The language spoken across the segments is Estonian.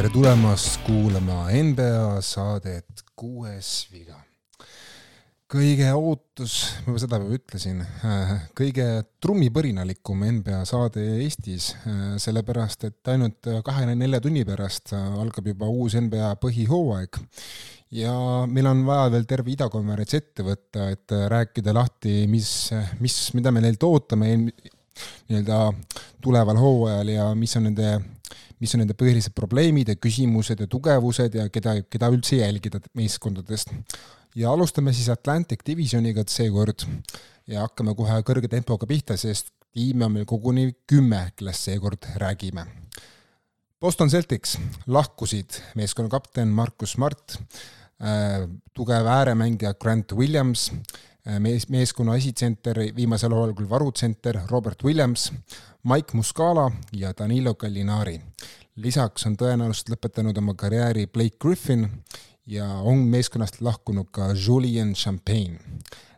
tere tulemast kuulama NBA saadet Kuues viga. kõige ootus, ma juba seda juba ütlesin, kõige trummipõrinalikum NBA saade Eestis, sellepärast et ainult kahekümne nelja tunni pärast algab juba uus NBA põhihooaeg ja meil on vaja veel terve idakonverents ette võtta, et rääkida lahti, mis, mis, mida me neilt ootame nii-öelda tuleval hooajal ja mis on nende mis on nende põhilised probleemid ja küsimused ja tugevused ja keda, keda üldse jälgida meeskondadest. ja alustame siis Atlantic Divisioniga seekord ja hakkame kohe kõrge tempoga pihta, sest tiime on meil koguni kümme, kellest seekord räägime. Boston Celtics lahkusid meeskonna kapten Markus Smart äh,, tugev ääremängija Grant Williams äh,, mees, meeskonna esitsenter, viimasel hooajal küll varutsenter Robert Williams, Mike Muscala ja Danilo Gallinari. lisaks on tõenäoliselt lõpetanud oma karjääri Blake Griffin ja on meeskonnast lahkunud ka Julian Champagne.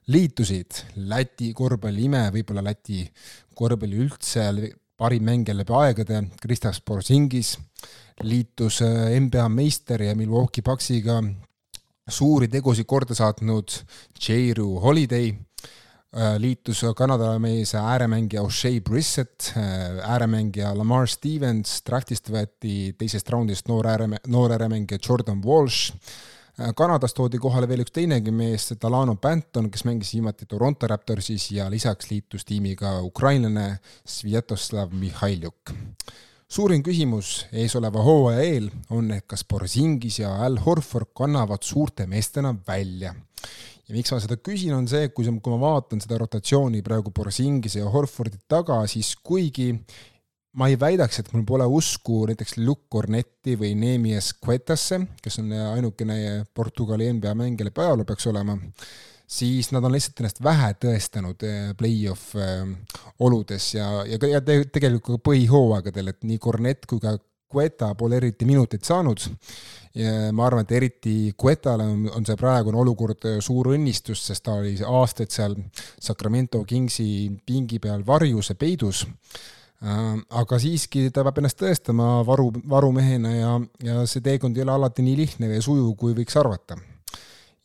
liitusid Läti korvpalli ime, võib-olla Läti korvpalli üldse parim mängija läbi aegade, Kristaps Porzingis, liitus äh, NBA meister ja Milwaukee Bucksiga suuri tegusid korda saatnud J-Ru Holiday Äh, liitus Kanada mees ääremängija O'Shea Brissett, äh, ääremängija Lamar Stevens, draftist võeti teisest raundist noor ääre, noor ääremängija Jordan Walsh, äh, Kanadast toodi kohale veel üks teinegi mees, Talano Banton, kes mängis viimati Toronto Raptorsis ja lisaks liitus tiimiga ukrainlane Svjatoslav Mihhailjuk. suurim küsimus eesoleva hooaja eel on, et kas Borzingis ja Al Horford kannavad suurte meestena välja ja miks ma seda küsin, on see, kui, kui ma vaatan seda rotatsiooni praegu Borsingise ja Horfordi taga, siis kuigi ma ei väidaks, et mul pole usku näiteks Luke Cornetti või Neemias Quetasse, kes on ainukene Portugali NBA mängija läbi ajaloo peaks olema, siis nad on lihtsalt ennast vähe tõestanud eh, play-off eh, oludes ja, ja, ja tegelikult ka põhihooaegadel, et nii Cornett kui ka Guetta pole eriti minuteid saanud ma arvan, et eriti Guetale on, on see praegune olukord suur õnnistus, sest ta oli aastaid seal Sacramento Kingsi pingi peal varjus ja peidus äh, aga siiski ta peab ennast tõestama varu, varumehena ja, ja see teekond ei ole alati nii lihtne ja sujuv, kui võiks arvata.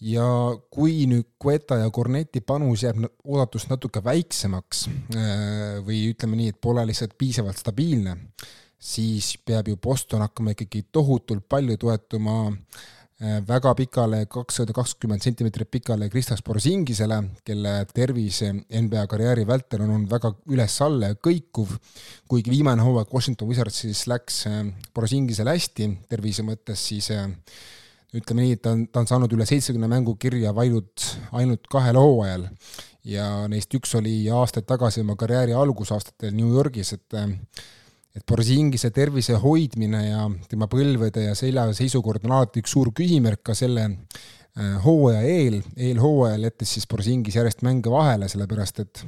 ja kui nüüd Guetta ja Corneti panus jääb oodatust natuke väiksemaks äh, või ütleme nii, et pole lihtsalt piisavalt stabiilne, siis peab ju Boston hakkama ikkagi tohutult palju toetuma äh, väga pikale, kakssada kakskümmend sentimeetrit pikale Kristas Borzingisele, kelle tervis NBA karjääri vältel on olnud väga üles-alla ja kõikuv, kuigi viimane hooaeg Washington Wizardsis läks Borzingisele hästi tervise mõttes, siis äh, ütleme nii, et ta on, ta on saanud üle seitsmekümne mängu kirja ainult, ainult kahel hooajal. ja neist üks oli aastaid tagasi oma karjääri algusaastatel New Yorgis, et äh, et Borzingise tervise hoidmine ja tema põlvede ja selja seisukord on alati üks suur küsimärk ka selle äh, hooaja eel, eelhooajal jättis siis Borzingis järjest mänge vahele, sellepärast et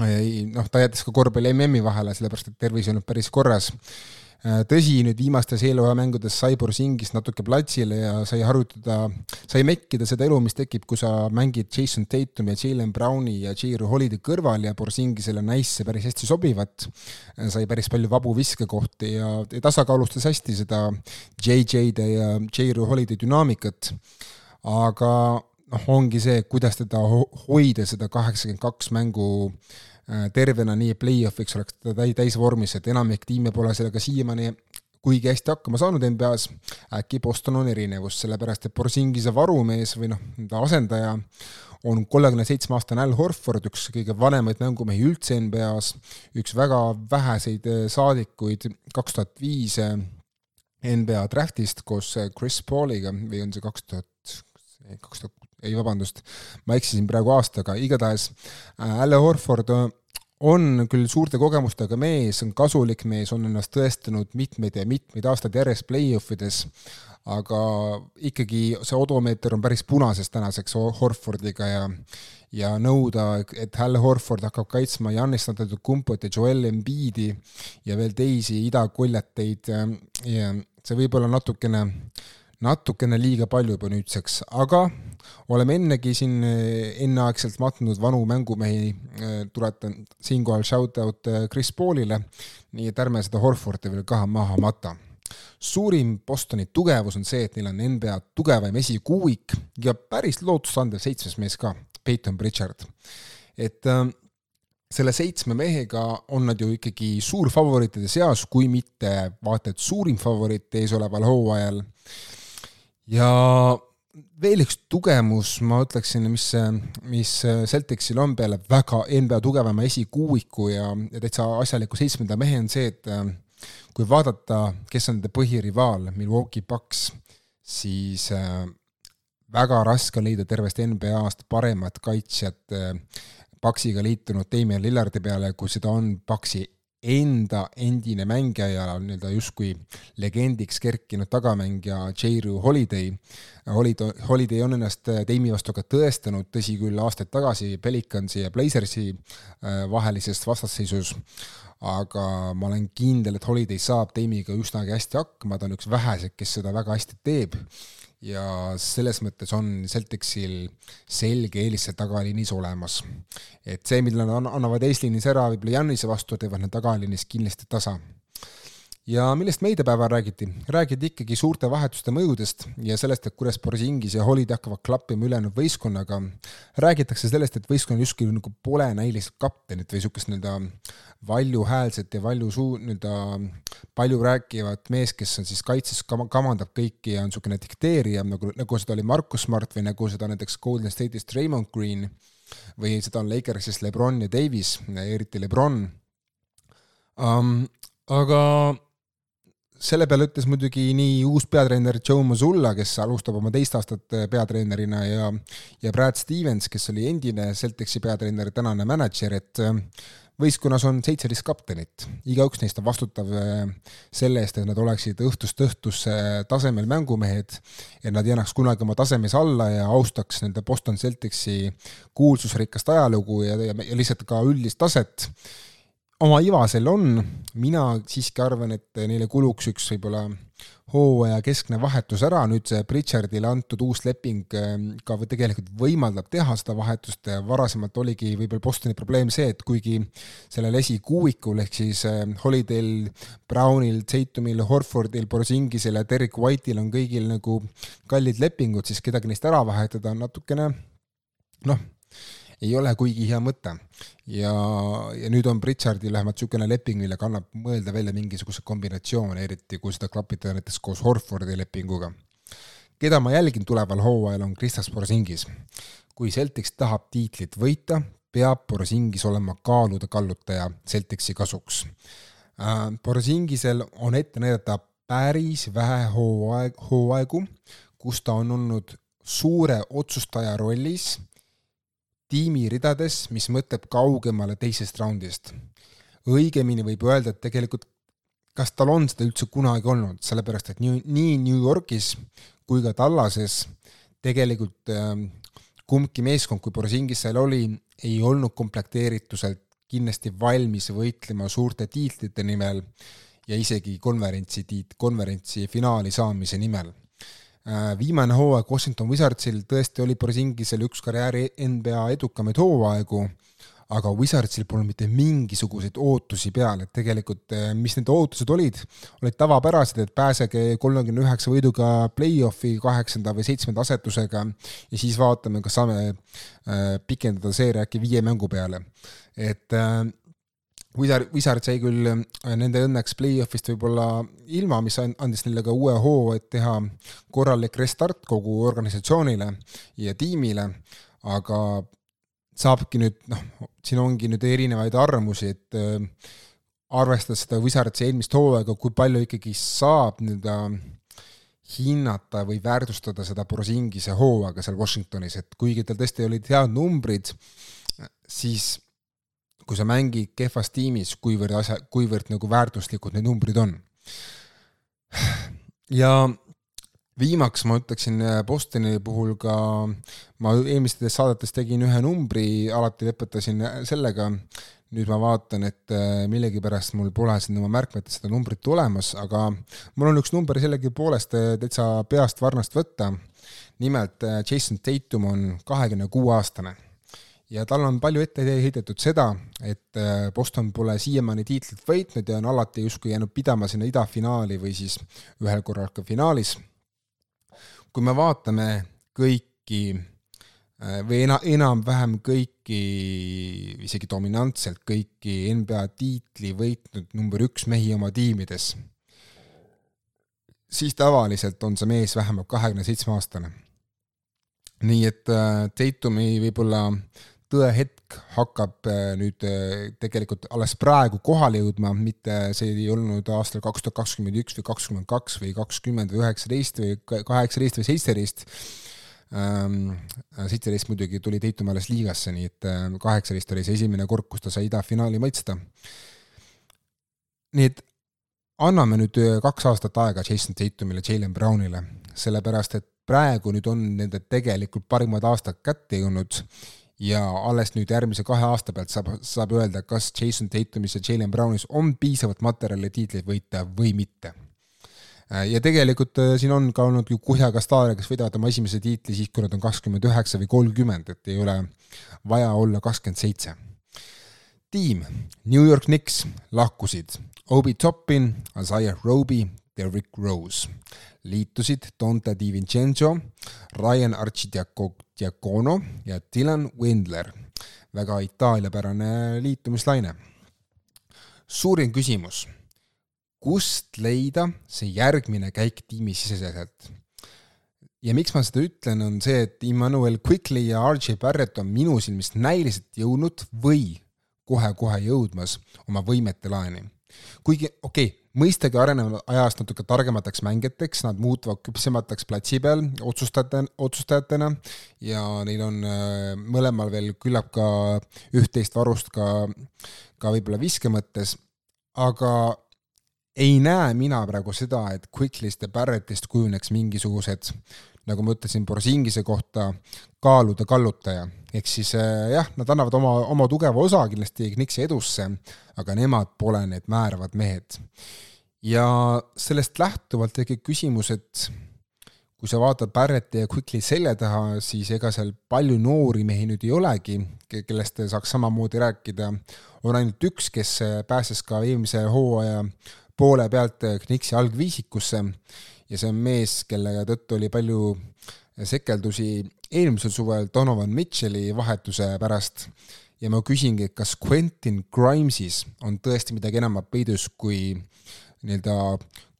noh, ta jättis ka korvpalli MM-i vahele, sellepärast et tervis ei olnud päris korras. Äh, tõsi, nüüd viimastes eelhooaja mängudes sai Borsingis natuke platsile ja sai harjutada, sai mekkida seda elu, mis tekib, kui sa mängid Jason Tatum ja Jalen Browni ja J.R. Holiday kõrval ja Borsingisele näisse päris hästi sobivat. Äh, sai päris palju vabu viskekohti ja tasakaalustas hästi seda JJ-de ja J.R. Holiday dünaamikat. aga noh, ongi see, kuidas teda hoida, seda kaheksakümmend kaks mängu äh, Äh, tervena nii play-off'iks oleks ta täi-, täisvormis, et enamik tiime pole sellega siiamaani kuigi hästi hakkama saanud NBA-s, äkki Boston on erinevus, sellepärast et Borsingise varumees või noh, ta asendaja on kolmekümne seitsme aastane Al Horford, üks kõige vanemaid mängumehi üldse NBA-s, üks väga väheseid äh, saadikuid, kaks tuhat viis äh, NBA draftist koos Chris Pauliga või on see kaks tuhat, kaks tuhat ei vabandust, ma eksisin praegu aastaga, igatahes äh, Al Horford äh, on küll suurte kogemustega mees, on kasulik mees, on ennast tõestanud mitmeid ja mitmeid aastaid järjest play-off ides, aga ikkagi see odomeeter on päris punases tänaseks Horfordiga ja ja nõuda, et Hal Horford hakkab kaitsma Jannis Antetokounmpot ja Joel Embiidi ja veel teisi idakoljateid ja see võib olla natukene natukene liiga palju juba nüüdseks, aga oleme ennegi siin eh, enneaegselt matnud vanu mängumehi, eh, tuletan siinkohal shout-out eh, Chris Paulile, nii et ärme seda Horfordi veel ka maha mata. suurim Bostoni tugevus on see, et neil on NBA tugevaim esikuuik ja päris lootustandev seitsmes mees ka, Peyton Pritchard. et äh, selle seitsme mehega on nad ju ikkagi suurfavoriitide seas, kui mitte vaata et suurim favoriit eesoleval hooajal. Ja veel üks tugevus, ma ütleksin, mis, mis Celticsil on peale väga NBA tugevama esikuuiku ja, ja täitsa asjaliku seitsmenda mehe, on see, et kui vaadata, kes on nende põhirivaal, Milwaukee Bucks, siis äh, väga raske on leida tervest NBA-st paremat kaitsjat Paxiga liitunud Damien Lillardi peale, kui seda on Paxi enda endine mängija ja nii-öelda justkui legendiks kerkinud tagamängija J-Ru Holiday. Holiday, Holiday on ennast Dame'i vastu ka tõestanud, tõsi küll, aastaid tagasi Pelicansi ja Blazersi äh, vahelises vastasseisus, aga ma olen kindel, et Holiday saab Dame'iga üsnagi hästi hakkama, ta on üks väheseid, kes seda väga hästi teeb ja selles mõttes on Celticsil selge eelis seal tagaliinis olemas. et see, mille nad annavad eesliinis ära võib-olla Jannise vastu, teevad nad tagaliinis kindlasti tasa ja millest meidepäeval räägiti? räägiti ikkagi suurte vahetuste mõjudest ja sellest, et kuidas Borisingis ja Holiday hakkavad klappima ülejäänud võistkonnaga. räägitakse sellest, et võistkonnal justkui nagu pole näiliselt kaptenit või niisugust nii-öelda valjuhäälset ja valju suu, nii-öelda palju rääkivat meest, kes on siis kaitses kam-, kamandab kõiki ja on niisugune dikteerija, nagu, nagu seda oli Markus Smart või nagu seda näiteks Golden State'ist Raymond Green või seda on Lakersist Lebron ja Davis, eriti Lebron um,. aga selle peale ütles muidugi nii uus peatreener Joe Mazzulla, kes alustab oma teist aastat äh, peatreenerina ja ja Brad Stevens, kes oli endine Celticsi peatreener, tänane mänedžer, et äh, võistkonnas on seitseteist kaptenit, igaüks neist on vastutav äh, selle eest, et nad oleksid õhtust õhtusse tasemel mängumehed, et nad ei annaks kunagi oma tasemes alla ja austaks nende Boston Celticsi kuulsusrikast ajalugu ja, ja, ja lihtsalt ka üldist taset oma iva seal on, mina siiski arvan, et neile kuluks üks võib-olla hooaja keskne vahetus ära, nüüd see Pritchardile antud uus leping ähm, ka tegelikult võimaldab teha seda vahetust. Varasemalt oligi võib-olla Bostoni probleem see, et kuigi sellel esikuuikul ehk siis ähm, Holidayl, Brownil, Tatumil, Horfordil, Borzingisel ja Derek White'il on kõigil nagu kallid lepingud, siis kedagi neist ära vahetada on natukene noh, ei ole kuigi hea mõte. ja, ja nüüd on Pritchardil vähemalt niisugune leping, millega annab mõelda välja mingisuguse kombinatsioone, eriti kui seda klapitada näiteks koos Horfordi lepinguga. keda ma jälgin tuleval hooajal, on Kristas Borsingis. kui Celtics tahab tiitlit võita, peab Borsingis olema kaaluda kallutaja Celticsi kasuks. Borsingisel on ette näidata päris vähe hooaeg, hooaegu, kus ta on olnud suure otsustaja rollis tiimi ridades, mis mõtleb kaugemale teisest raundist. õigemini võib öelda, et tegelikult kas tal on seda üldse kunagi olnud, sellepärast et nii, nii New Yorgis kui ka Tallases tegelikult äh, kumbki meeskond, kui Borisingis seal oli, ei olnud komplekteerituselt kindlasti valmis võitlema suurte tiitlite nimel ja isegi konverentsi tiit-, konverentsi finaali saamise nimel viimane hooaeg Washington Wizardsil tõesti oli Borzingisel üks karjääri NBA edukamaid hooaegu, aga Wizardsil polnud mitte mingisuguseid ootusi peal, et tegelikult äh, mis need ootused olid, olid tavapärased, et pääsege kolmekümne üheksa võiduga play-off'i kaheksanda või seitsmenda asetusega ja siis vaatame, kas saame äh, pikendada seeria äkki viie mängu peale. et Wizard, Wizard sai küll äh, nende õnneks play-off'ist võib-olla ilma, mis andis neile ka uue hoo, et teha korralik restart kogu organisatsioonile ja tiimile, aga saabki nüüd, noh, siin ongi nüüd erinevaid arvamusi, et äh, arvestades seda Wizardsi eelmist hooaega, kui palju ikkagi saab nii-öelda hinnata või väärtustada seda Borisingise hooaega seal Washingtonis, et kuigi tal tõesti olid head numbrid, siis kui sa mängid kehvas tiimis, kuivõrd asja, kuivõrd nagu väärtuslikud need numbrid on. ja viimaks ma ütleksin äh, Bostoni puhul ka, ma eelmistes saadetes tegin ühe numbri, alati lõpetasin äh, sellega, nüüd ma vaatan, et äh, millegipärast mul pole siin oma märkmetes seda numbrit olemas, aga mul on üks number sellegipoolest täitsa peast varnast võtta. nimelt Jason Tatum on kahekümne kuue aastane ja tal on palju ette heidetud seda, et äh, Boston pole siiamaani tiitlit võitnud ja on alati justkui jäänud pidama sinna idafinaali või siis ühel korral ka finaalis. kui me vaatame kõiki äh, või ena-, enam-vähem kõiki, isegi dominantselt kõiki NBA tiitli võitnud number üks mehi oma tiimides, siis tavaliselt on see mees vähemalt kahekümne seitsme aastane. nii et äh, Tatumi võib-olla tõehetk hakkab äh, nüüd äh, tegelikult alles praegu kohale jõudma, mitte see ei olnud aastal kaks tuhat kakskümmend üks või kakskümmend kaks või kakskümmend või üheksateist või kaheksateist või seitseteist. Ähm, seitseteist muidugi tuli Tatum alles liigasse, nii et äh, kaheksateist oli see esimene kord, kus ta sai idafinaali maitsta. nii et anname nüüd kaks aastat aega Jason Tatumile, Jalen Brownile, sellepärast et praegu nüüd on nende tegelikult parimad aastad kätte jõudnud ja alles nüüd järgmise kahe aasta pealt saab, saab öelda, kas Jason Tatumis ja Jalen Brownis on piisavalt materjali tiitleid võita või mitte. Äh, ja tegelikult äh, siin on ka olnud ju kuhjaga staare, kes võidavad oma esimese tiitli siis, kui nad on kakskümmend üheksa või kolmkümmend, et ei ole vaja olla kakskümmend seitse. tiim New York Knicks lahkusid Obi Toppin, Isaiah Roby, Derrick Rose liitusid Dante Di Vincenzo, Ryan Archidiacono ja Dylan Windler. väga itaaliapärane liitumislaine. suurim küsimus, kust leida see järgmine käik tiimisiseselt? ja miks ma seda ütlen, on see, et Immanuel Quickly ja RJ Barrett on minu silmis näiliselt jõudnud või kohe-kohe jõudmas oma võimete laeni. kuigi okei okay,, mõistagi arenevad ajast natuke targemateks mängijateks, nad muutuvad küpsemateks platsi peal otsustajate, otsustajatena ja neil on äh, mõlemal veel küllap ka üht-teist varust ka, ka võib-olla viske mõttes, aga ei näe mina praegu seda, et Quicklist ja Barrettist kujuneks mingisugused, nagu ma ütlesin Borsingise kohta, kaaluda kallutaja. ehk siis äh, jah, nad annavad oma, oma tugeva osa kindlasti Knixi edusse, aga nemad pole need määravad mehed ja sellest lähtuvalt tekib küsimus, et kui sa vaatad Barretti ja Quickly selja taha, siis ega seal palju noori mehi nüüd ei olegi, kellest saaks samamoodi rääkida. on ainult üks, kes pääses ka eelmise hooaja poole pealt Knixi algviisikusse ja see on mees, kelle tõttu oli palju sekeldusi eelmisel suvel Donovan Mitchell'i vahetuse pärast ja ma küsingi, kas Quentin Grimesis on tõesti midagi enamat peidus kui nii-öelda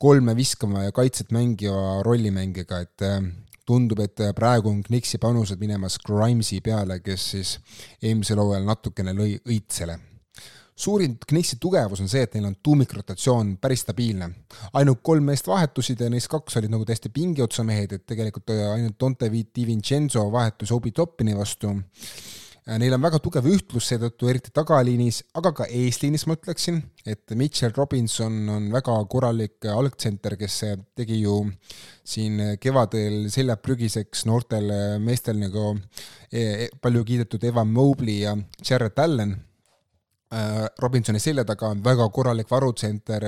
kolme viskama ja kaitset mängiva rollimängiga, et äh, tundub, et äh, praegu on Knixi panused minemas Grimesi peale, kes siis eelmisel hooajal natukene lõi õitsele. Suurim Knixi tugevus on see, et neil on tuumikrotatsioon päris stabiilne. ainult kolm meest vahetusid ja neist kaks olid nagu täiesti pingiotsamehed, et tegelikult ainult Dante Di Vincenzo vahetus Obi Toppini vastu neil on väga tugev ühtlus seetõttu, eriti tagaliinis, aga ka eesliinis ma ütleksin, et Mitchell Robinson on väga korralik algtsenter, kes tegi ju siin kevadel seljad prügiseks noortel meestel nagu e, e, palju kiidetud Evan Mobley ja Jared Allan Robinsoni selja taga on väga korralik varutsenter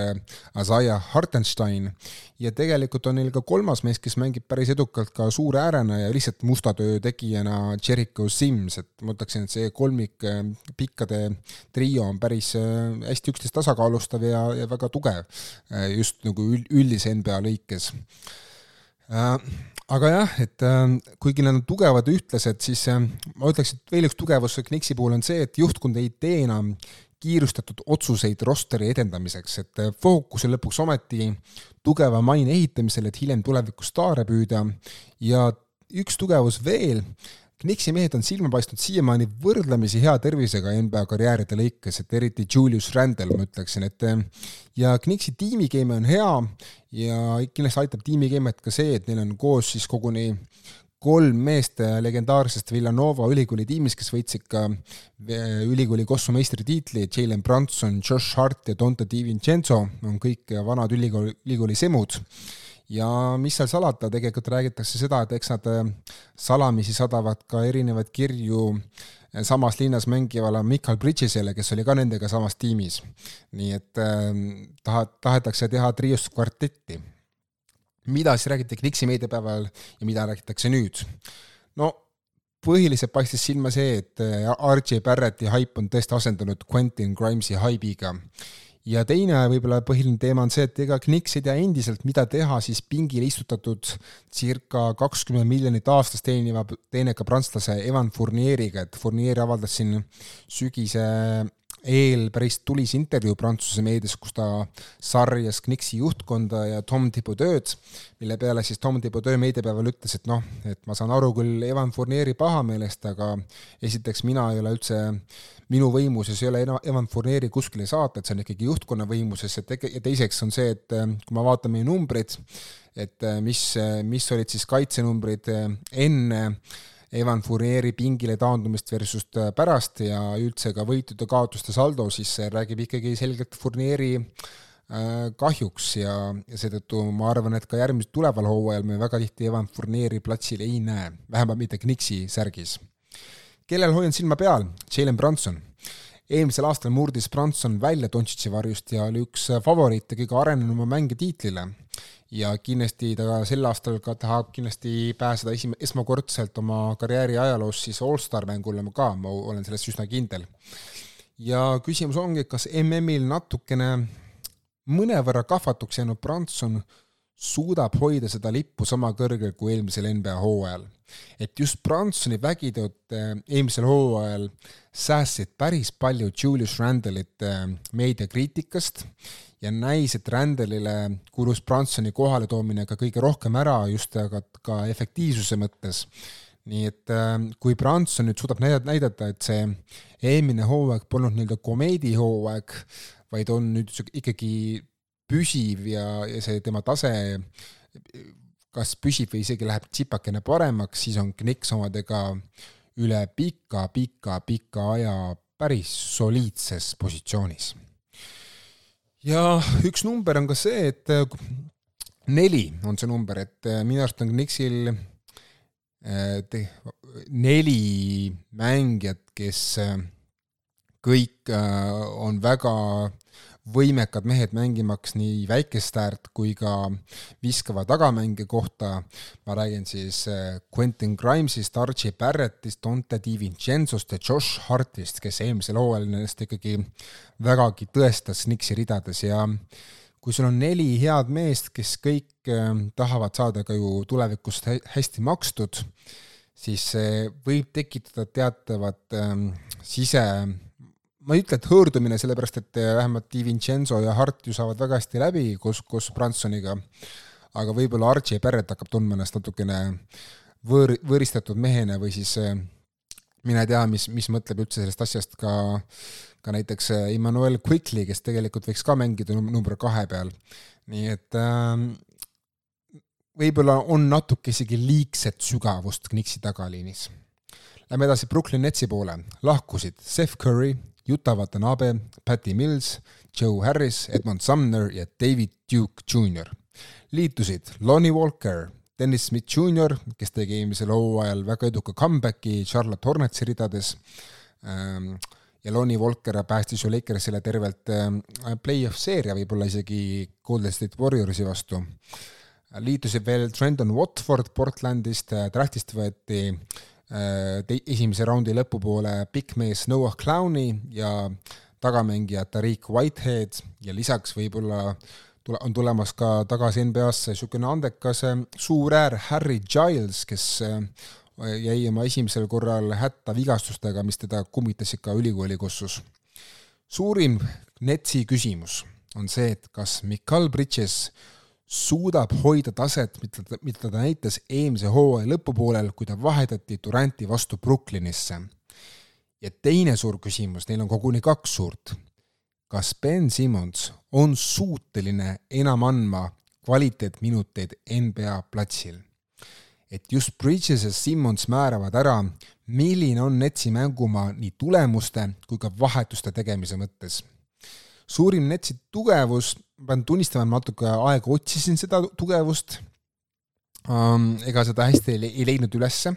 Isaiah äh, Hartenstein. Ja tegelikult on neil ka kolmas mees, kes mängib päris edukalt ka suure äärena ja lihtsalt musta töö tegijana Jericho Sims, et ma ütleksin, et see kolmik äh, pikkade trio on päris hästi üksteist tasakaalustav ja, ja väga tugev just nagu üldise NBA lõikes aga jah, et äh, kuigi nad on tugevad ühtlased, siis äh, ma ütleks, et veel üks tugevus Knixi puhul on see, et juhtkond ei tee enam kiirustatud otsuseid rosteri edendamiseks, et äh, fookus on lõpuks ometi tugeva maine ehitamisel, et hiljem tulevikus staare püüda. Ja üks tugevus veel, Knixi mehed on silma paistnud siiamaani võrdlemisi hea tervisega NBA karjääride lõikes, et eriti Julius Randle, ma ütleksin, et ja Knixi tiimikeemia on hea ja kindlasti aitab tiimikeemiat ka see, et neil on koos siis koguni kolm meest legendaarsest Villanova ülikooli tiimist, kes võitsid ka ülikooli Kossu meistritiitli, Jalen Brunson, Josh Hart ja Dante Di Vincenzo on kõik vanad ülikooli, ülikooli semud ja mis seal salata, tegelikult räägitakse seda, et eks nad äh, salamisi sadavad ka erinevaid kirju äh, samas linnas mängivale Michael Bridgesele, kes oli ka nendega samas tiimis. nii et äh, taha, tahetakse teha triost kvartetti. mida siis räägiti Knixi meediapäeval ja mida räägitakse nüüd? no põhiliselt paistis silma see, et RJ Barretti haip on tõesti asendunud Quentin Grimesi haibiga ja teine võib-olla põhiline teema on see, et ega Knicks ei tea endiselt, mida teha siis pingile istutatud circa kakskümmend miljonit aastas teeniva teeneka prantslase Evan Fournieriga, et Fournier avaldas siin sügise eel päris tulise intervjuu Prantsuse meedias, kus ta sarjas Knicksi juhtkonda ja Tom Thibodeau'd, mille peale siis Tom Thibodeau meediapäeval ütles, et noh, et ma saan aru küll Evan Fournieri pahameelest, aga esiteks mina ei ole üldse, minu võimuses ei ole Evan Fournieri kuskile saata, et see on ikkagi juhtkonna võimuses ja tege-, ja teiseks on see, et kui ma vaatan meie numbreid, et mis, mis olid siis kaitsenumbrid enne Evan Fourieri pingile taandumist versus pärast ja üldse ka võitude-kaotuste saldo, siis räägib ikkagi selgelt Fourieri äh, kahjuks ja, ja seetõttu ma arvan, et ka järgmisel tuleval hooajal me väga tihti Evan Fournieri platsil ei näe, vähemalt mitte Knicksi särgis. kellel hoian silma peal? Jalen Branson. eelmisel aastal murdis Branson välja Dontšitši varjust ja oli üks favoriite kõige arenenuma mängija tiitlile ja kindlasti ta sel aastal ka tahab kindlasti pääseda esim-, esmakordselt oma karjääri ajaloos siis allstar mängule ka, ma olen selles üsna kindel. ja küsimus ongi, kas MM-il natukene mõnevõrra kahvatuks jäänud Branson suudab hoida seda lippu sama kõrgel kui eelmisel NBA hooajal. et just Bransoni vägiteod eh, eelmisel hooajal säästsid päris palju Julius Randle'it eh, meediakriitikast ja näis, et Randallile kulus Bransoni kohaletoomine ka kõige rohkem ära just aga ka efektiivsuse mõttes. nii et äh, kui Branson nüüd suudab näidata, et see eelmine hooaeg polnud nii-öelda komeedihooaeg, vaid on nüüd ikkagi püsiv ja, ja see tema tase kas püsib või isegi läheb tsipakene paremaks, siis on Knicks omadega üle pika-pika-pika aja päris soliidses positsioonis ja üks number on ka see, et äh, neli on see number, et äh, minu arust on Knicksil äh, neli mängijat, kes kõik on väga võimekad mehed mängimaks nii väikest äärt kui ka viskava tagamängi kohta. ma räägin siis äh, Quentin Grimesist, Archie Barrettist, Dante DiVincenzost ja Josh Hartist, kes eelmisel hooajal ennast ikkagi vägagi tõestas Nixi ridades ja kui sul on neli head meest, kes kõik äh, tahavad saada ka ju tulevikus hästi makstud, siis see võib tekitada teatavat ähm, sise ma ei ütle, et hõõrdumine, sellepärast et eh, vähemalt Di Vincenzo ja Hart ju saavad väga hästi läbi koos, koos Bransoniga, aga võib-olla Archie Barrett hakkab tundma ennast natukene võõr, võõristatud mehena või siis eh, mine tea, mis, mis mõtleb üldse sellest asjast ka, ka näiteks eh, Emmanuel Quickly, kes tegelikult võiks ka mängida num-, number kahe peal. nii et äh, võib-olla on natuke isegi liigset sügavust Knicksi tagaliinis. Lähme edasi Brooklyn Netsi poole, lahkusid Seth Curry, Utah Watanabe, Patty Mills, Joe Harris, Edmond Sumner ja David Duke Jr. liitusid Lonnie Walker, Dennis Smith Jr, kes tegi eelmisel hooajal väga eduka comeback'i Charlotte Hornetsi ridades ähm, ja Lonnie Walker päästis ju Lakersile tervelt ähm, play-off seeria, võib-olla isegi Golden State Warriorsi vastu. liitusid veel Trendon Watford Portlandist, draftist võeti Äh, esimese raundi lõpupoole pikk mees Noah Clowni ja tagamängija Tariq Whitehead ja lisaks võib-olla tule, on tulemas ka tagasi NBA-sse niisugune andekas äh, suur äär Harry Giles, kes äh, jäi oma esimesel korral hätta vigastustega, mis teda kummitasid ka ülikooli kossus. suurim Netsi küsimus on see, et kas Mikal Bridges suudab hoida taset, mida mida ta näitas eelmise hooaja lõpupoolel, kui ta vahetati Duranti vastu Brooklynisse. ja teine suur küsimus, neil on koguni kaks suurt. kas Ben Simmons on suuteline enam andma kvaliteetminuteid NBA platsil? et just Bridges ja Simmons määravad ära, milline on Netsi mängumaa nii tulemuste kui ka vahetuste tegemise mõttes. Suurim Netsi tugevus ma pean tunnistama, et ma natuke aega otsisin seda tugevust ega seda hästi ei, ei leidnud ülesse.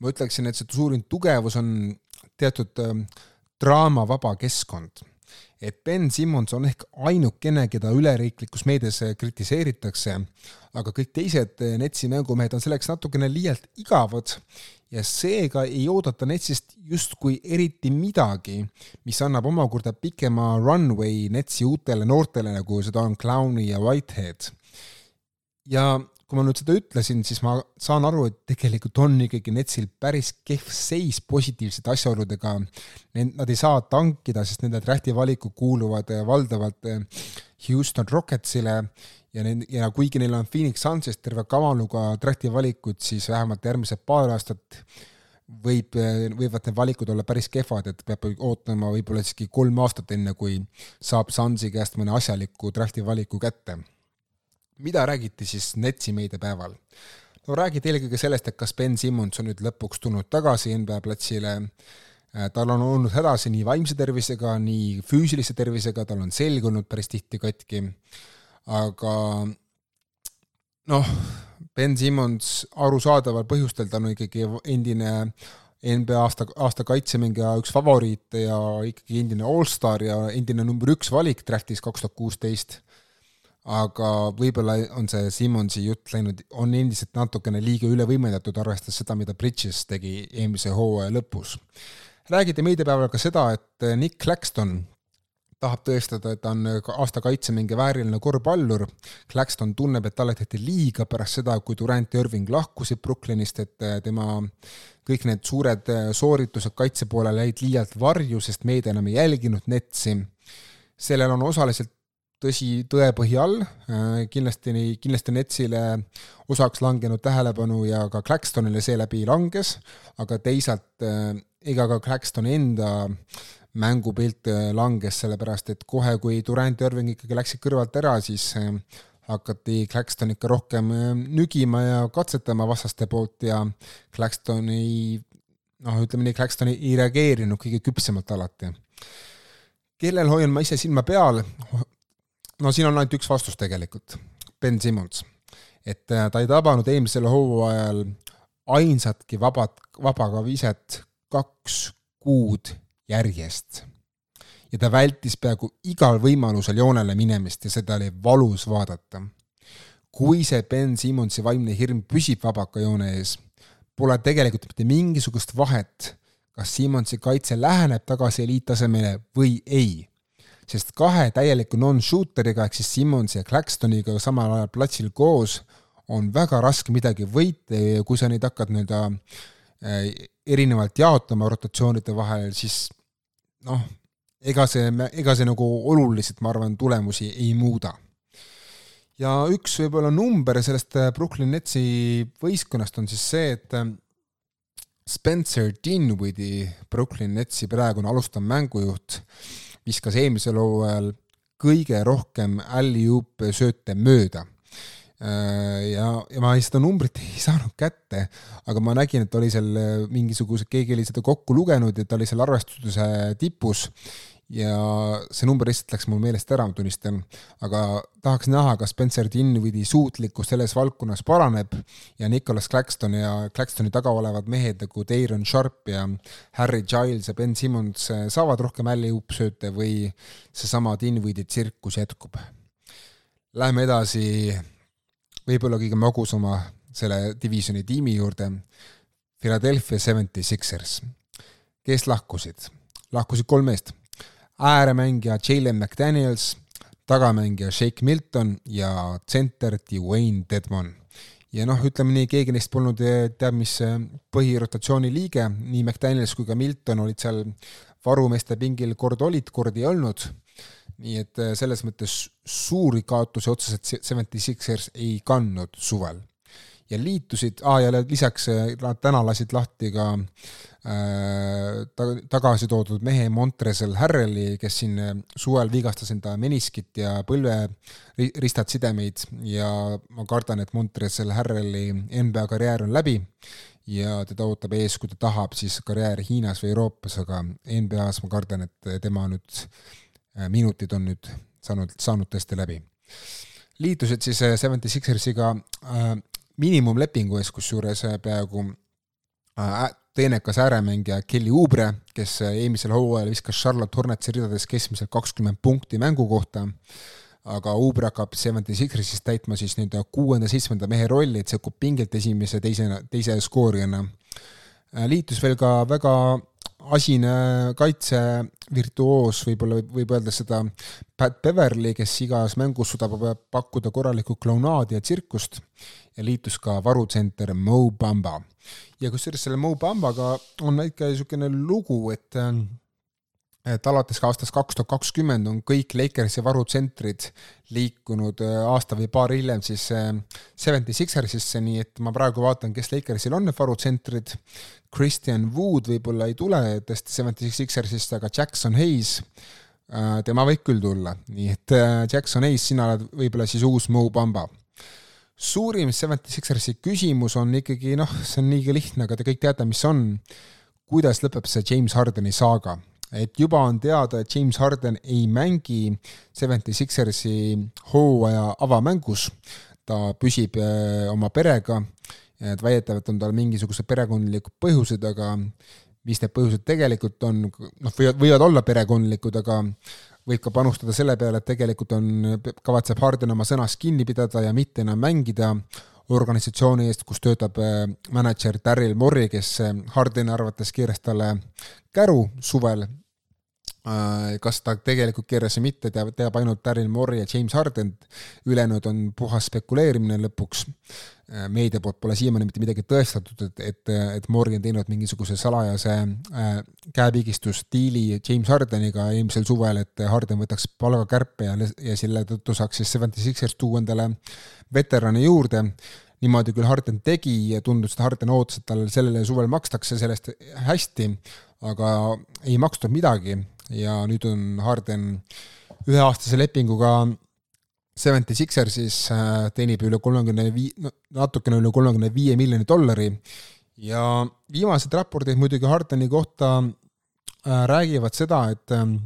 ma ütleksin, et see suurim tugevus on teatud draamavaba keskkond. Et Ben Simmons on ehk ainukene, keda üleriiklikus meedias kritiseeritakse, aga kõik teised Netsi mängumehed on selleks natukene liialt igavad ja seega ei oodata Netsist justkui eriti midagi, mis annab omakorda pikema runway Netsi uutele noortele, nagu seda on Clowni ja Whitehead. ja kui ma nüüd seda ütlesin, siis ma saan aru, et tegelikult on ikkagi Netsil päris kehv seis positiivsete asjaoludega. Nad ei saa tankida, sest nende drafti valikud kuuluvad valdavalt Houston Rocketsile ja need, ja kuigi neil on Phoenix Sunsist terve kavaluga drafti valikud, siis vähemalt järgmised paar aastat võib, võivad need valikud olla päris kehvad, et peab ootama võib-olla isegi kolm aastat, enne kui saab Sunsi käest mõne asjaliku drafti valiku kätte. Mida räägiti siis Netsi meediapäeval? no räägiti eelkõige sellest, et kas Ben Simmons on nüüd lõpuks tulnud tagasi NBA platsile, tal on olnud hädasi nii vaimse tervisega, nii füüsilise tervisega, tal on selg olnud päris tihti katki. Aga noh, Ben Simmons arusaadaval põhjustel, ta on ikkagi endine NBA aasta, aasta kaitsemängija üks favoriite ja ikkagi endine allstar ja endine number üks valik draftis kaks tuhat kuusteist, aga võib-olla on see Simmonsi jutt läinud, on endiselt natukene liiga üle võimendatud, arvestades seda, mida Bridges tegi eelmise hooaja lõpus. räägiti meediapäeval ka seda, et Nick Claxton, tahab tõestada, et ta on aasta kaitsemingi vääriline korvpallur. Claxton tunneb, et talle tehti liiga pärast seda, kui Durant ja Irving lahkusid Brooklynist, et tema kõik need suured sooritused kaitse poolel jäid liialt varju, sest meedia enam ei jälginud Netsi. sellel on osaliselt tõsi, tõepõhi all, kindlasti, kindlasti Netsile osaks langenud tähelepanu ja ka Claxtonile seeläbi langes, aga teisalt ega ka Claxtoni enda mängupilt äh, langes, sellepärast et kohe, kui Durant ja Irving ikkagi läksid kõrvalt ära, siis äh, hakati Claxton ikka rohkem äh, nügima ja katsetama vastaste poolt ja Claxton ei noh, ütleme nii, Claxton ei reageerinud kõige küpsemalt alati. kellel hoian ma ise silma peal? No siin on ainult üks vastus tegelikult, Ben Simmons. et ta ei tabanud eelmisel hooajal ainsatki vabat, vabaga viset kaks kuud järjest. ja ta vältis peaaegu igal võimalusel joonele minemist ja seda oli valus vaadata. kui see Ben Simmonsi vaimne hirm püsib vabakajoone ees, pole tegelikult mitte mingisugust vahet, kas Simmonsi kaitse läheneb tagasi eliittasemele või ei. Sest kahe täieliku non-shooteriga ehk siis Simmonsi ja Claxtoniga samal ajal platsil koos on väga raske midagi võita ja kui sa neid hakkad nii-öelda äh, erinevalt jaotama rotatsioonide vahel, siis noh, ega see, ega see nagu oluliselt, ma arvan, tulemusi ei muuda. ja üks võib-olla number sellest äh, Brooklyn Netsi võistkonnast on siis see, et äh, Spencer Dinwiddie, Brooklyn Netsi praegune alustav mängujuht, viskas eelmisel hooajal kõige rohkem alley-oop sööte mööda. Äh, ja, ja ma seda numbrit ei saanud kätte, aga ma nägin, et oli seal mingisuguse, keegi oli seda kokku lugenud ja ta oli seal arvestuse tipus ja see number lihtsalt läks mul meelest ära, ma tunnistan, aga tahaks näha, kas Spencer Dinwiddie suutlikkus selles valdkonnas paraneb ja Nicholas Claxton ja Claxtoni taga olevad mehed nagu Dayron Sharp ja Harry Giles ja Ben Simmons äh, saavad rohkem alley-oop-sööte või seesama Dinwiddie tsirkus jätkub. Läheme edasi võib-olla kõige magusama selle divisioni tiimi juurde, Philadelphia Seventy Sixers. kes lahkusid? lahkusid kolm meest. Ääremängija Jalen McDaniels, tagamängija Shake Milton ja tsenter Dwayne Dedmon. ja noh, ütleme nii, keegi neist polnud teab mis põhirotatsiooni liige, nii McDaniels kui ka Milton olid seal varumeeste pingil kord olid, kord ei olnud nii et äh, selles mõttes suuri kaotusi otseselt Seventy Sixers ei kandnud suvel. ja liitusid ah,, ja lisaks täna lasid lahti ka tagasi toodud mehe Montrezl Harreli, kes siin äh, suvel vigastas enda meniskit ja põlveristad sidemeid ja ma kardan, et Montrezl Harreli NBA karjäär on läbi ja teda ootab ees, kui ta tahab, siis karjäär Hiinas või Euroopas, aga NBA-s ma kardan, et tema nüüd Äh, minutid on nüüd saanud, saanud tõesti läbi. liitusid siis äh, Seventy Sixersiga äh, miinimumlepingu ees, kusjuures peaaegu teenekas ääremängija Kelly Oubre, kes eelmisel hooajal viskas Charlotte Hornetsi ridades keskmiselt kakskümmend punkti mängu kohta, aga Oubre hakkab Seventy Sixersis täitma siis nii-öelda kuuenda-seitsmenda mehe rolli, et sekkub pingelt esimese, teisena, teise skoorijana. liitus veel ka väga asine kaitsevirtuoos, võib-olla võib öelda seda Pat Beverly, kes igas mängus suudab pakkuda korralikku klounaadi ja tsirkust ja liitus ka varutsenter Mo Bamba. Ja kusjuures selle Mo Bambaga on väike niisugune lugu, et et alates ka aastast kaks tuhat kakskümmend on kõik Lakersi varutsentrid liikunud äh, aasta või paar hiljem siis äh, Seventy Sixersisse, nii et ma praegu vaatan, kes Lakersil on need varutsentrid. Christian Wood võib-olla ei tule tõesti Seventy Sixersist, aga Jackson Hayes, äh, tema võib küll tulla, nii et Jackson Hayes, sina oled võib-olla siis uus Mo Bamba suurim Seventy Sixersi küsimus on ikkagi noh, see on liiga lihtne, aga te kõik teate, mis on. kuidas lõpeb see James Hardeni saaga? et juba on teada, et James Harden ei mängi Seventy Sixersi hooaja avamängus, ta püsib äh, oma perega, et väidetavalt on tal mingisugused perekondlikud põhjused, aga mis need põhjused tegelikult on, noh, võivad, võivad olla perekondlikud, aga võib ka panustada selle peale, et tegelikult on, kavatseb Harden oma sõnast kinni pidada ja mitte enam mängida organisatsiooni eest, kus töötab äh, mänedžer Daryl Morey, kes äh, Hardeni arvates keeras talle käru suvel kas ta tegelikult keeras või mitte, teab, teab ainult Daryl Morey ja James Harden, ülejäänud on puhas spekuleerimine lõpuks. Äh, meedia poolt pole siiamaani mitte midagi tõestatud, et, et, et Morey on teinud mingisuguse salajase äh, käepigistusdiili James Hardeniga eelmisel suvel, et Harden võtaks palgakärpe ja, ja selle tõttu saaks siis Seventy Sixers tuua endale veterane juurde. Niimoodi küll Harden tegi ja tundus, et Harden ootas, et tal sellele suvel makstakse sellest hästi, aga ei makstud midagi ja nüüd on Harden üheaastase lepinguga Seventy Sixersis, äh, teenib üle kolmekümne vii-, natukene üle kolmekümne viie miljoni dollari. Ja viimased raportid muidugi Hardeni kohta äh, räägivad seda, et ähm,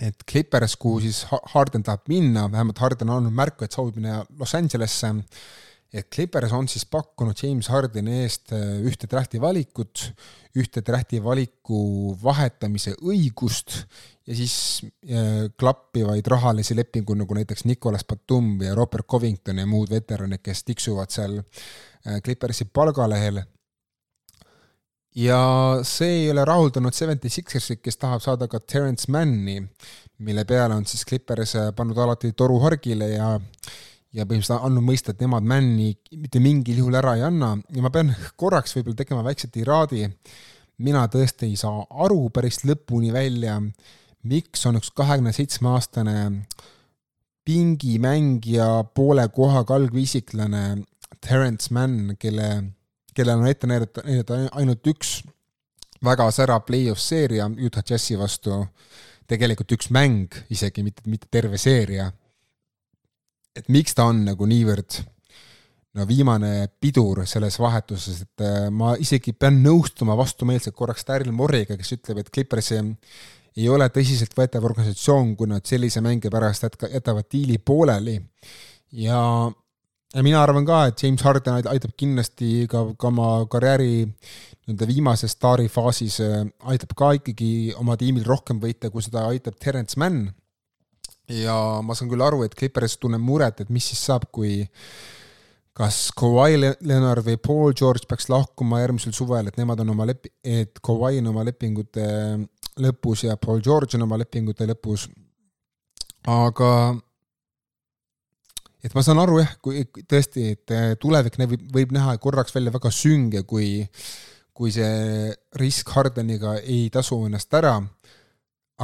et Clippers, kuhu siis Harden tahab minna, vähemalt Harden on andnud märku, et soovib minna Los Angelesse, et Clippers on siis pakkunud James Hardeni eest äh, ühte drafti valikut, ühte drafti valiku vahetamise õigust ja siis äh, klappivaid rahalisi lepinguid, nagu näiteks Nicolas Batum ja Robert Covington ja muud veteranid, kes tiksuvad seal äh, Clippersi palgalehel. ja see ei ole rahuldanud Seventy Sixersit, kes tahab saada ka Terence Manni, mille peale on siis Clippers pannud alati toru hargile ja ja põhimõtteliselt andnud mõista, et nemad Manni mitte mingil juhul ära ei anna. Ja ma pean korraks võib-olla tegema väikse tiraadi. mina tõesti ei saa aru päris lõpuni välja, miks on üks kahekümne seitsme aastane pingimängija, poole kohaga algviisiklane Terence Mann, kelle, kellel on ette näidata, näidata ainult üks väga särav play-off seeria Utah Jazzi vastu, tegelikult üks mäng isegi, mitte, mitte terve seeria et miks ta on nagu niivõrd no viimane pidur selles vahetuses, et äh, ma isegi pean nõustuma vastumeelselt korraks Daryl Morriga, kes ütleb, et Clippers ei ole tõsiseltvõetav organisatsioon, kui nad sellise mänge pärast jätavad diili pooleli. ja, ja mina arvan ka, et James Harden aitab kindlasti ka, ka oma karjääri nii-öelda viimases staarifaasis, äh, aitab ka ikkagi oma tiimil rohkem võita, kui seda aitab Terence Mann ja ma saan küll aru, et Clippers tunneb muret, et mis siis saab, kui kas Kawhi Leonard või Paul George peaks lahkuma järgmisel suvel, et nemad on oma lep-, et Kawhi on oma lepingute lõpus ja Paul George on oma lepingute lõpus, aga et ma saan aru jah, kui tõesti, et tulevik võib, võib näha korraks välja väga sünge, kui kui see risk Hardeniga ei tasu ennast ära,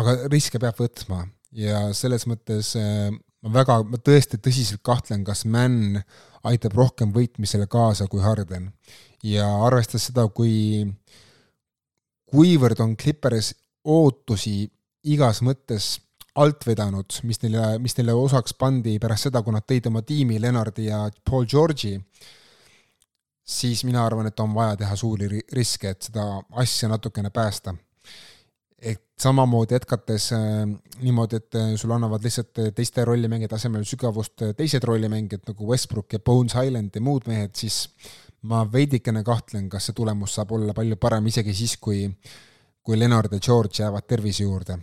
aga riske peab võtma ja selles mõttes äh, ma väga, ma tõesti tõsiselt kahtlen, kas Mann aitab rohkem võitmisele kaasa kui Harden. ja arvestades seda, kui, kuivõrd on Clippers ootusi igas mõttes alt vedanud, mis neile, mis neile osaks pandi pärast seda, kui nad tõid oma tiimi Lennardi ja Paul George'i, siis mina arvan, et on vaja teha suuri riske, et seda asja natukene päästa et samamoodi jätkates äh, niimoodi, et äh, sulle annavad lihtsalt äh, teiste rollimängijate asemel sügavust teised rollimängijad nagu Westbrook ja Bones Highland ja muud mehed, siis ma veidikene kahtlen, kas see tulemus saab olla palju parem isegi siis, kui, kui Leonard ja George jäävad tervise juurde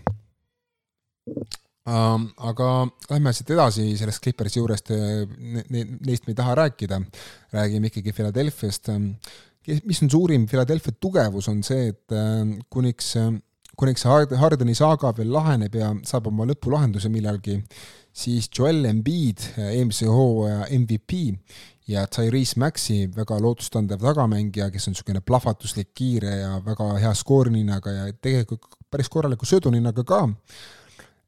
uh,. aga lähme siit edasi sellest Clippersi juurest ne,, ne, neist me ei taha rääkida, räägime ikkagi Philadelphiast. mis on suurim Philadelphia tugevus, on see, et kuniks, kuniks see Hardeni saaga veel laheneb ja saab oma lõpulahenduse millalgi, siis Joel Embiid, eelmise hooaja MVP ja Tyrese Maxi väga lootustandev tagamängija, kes on niisugune plahvatuslik, kiire ja väga hea skoorininaga ja tegelikult päris korraliku sööduninaga ka,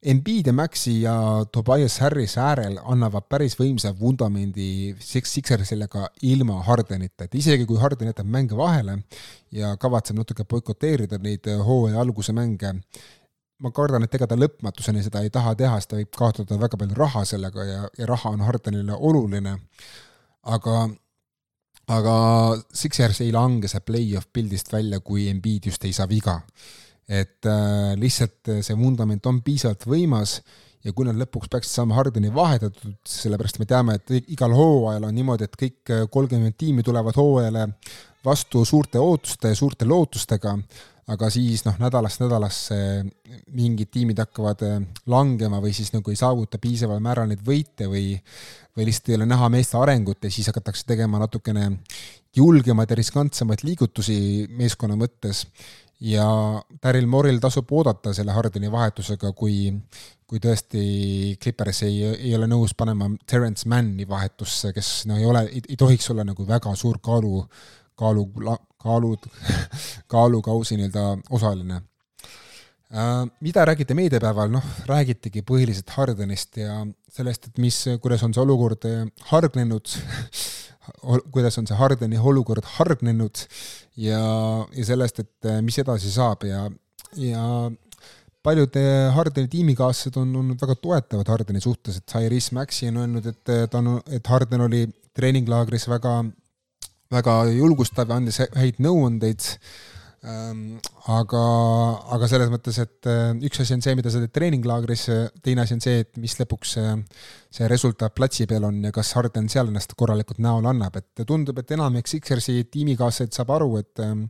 Embiid ja Maxi ja Tobias Harris äärel annavad päris võimsa vundamendi Sixersile ka ilma Hardenita, et isegi kui Harden jätab mänge vahele ja kavatseb natuke boikoteerida neid hooaja alguse mänge, ma kardan, et ega ta lõpmatuseni seda ei taha teha, sest ta võib kaotada väga palju raha sellega ja, ja raha on Hardenile oluline, aga aga Sixers ei lange see play-off pildist välja, kui Embiid just ei saa viga et äh, lihtsalt äh, see vundament on piisavalt võimas ja kui nad lõpuks peaksid saama Hardeni vahetatud, sellepärast me teame, et igal hooajal on niimoodi, et kõik äh, kolmkümmend tiimi tulevad hooajale vastu suurte ootuste ja suurte lootustega, aga siis noh, nädalast nädalasse mingid tiimid hakkavad äh, langema või siis nagu ei saavuta piisaval määral neid võite või või lihtsalt ei ole näha meeste arengut ja siis hakatakse tegema natukene julgemaid ja riskantsemaid liigutusi meeskonna mõttes ja Daryl Moril tasub oodata selle Hardeni vahetusega, kui, kui tõesti Clippers ei, ei ole nõus panema Terence Manni vahetusse, kes no ei ole, ei tohiks olla nagu väga suur kaalu, kaalu, kaalu, kaalukausi nii-öelda osaline. Äh, mida räägiti meediapäeval, noh, räägitigi põhiliselt Hardenist ja sellest, et mis, kuidas on see olukord hargnenud kuidas on see Hardeni olukord hargnenud ja, ja sellest, et äh, mis edasi saab ja, ja paljud Hardeni tiimikaaslased on olnud väga toetavad Hardeni suhtes, et Cyrus Maxi on öelnud, et äh, ta on, et Harden oli treeninglaagris väga, väga julgustav ja andis häid nõuandeid. Ehm, aga, aga selles mõttes, et äh, üks asi on see, mida sa teed treeninglaagris, teine asi on see, et mis lõpuks see, see resultaat platsi peal on ja kas Harden seal ennast korralikult näole annab, et tundub, et enamik Sixersi tiimikaaslased saab aru, et ähm,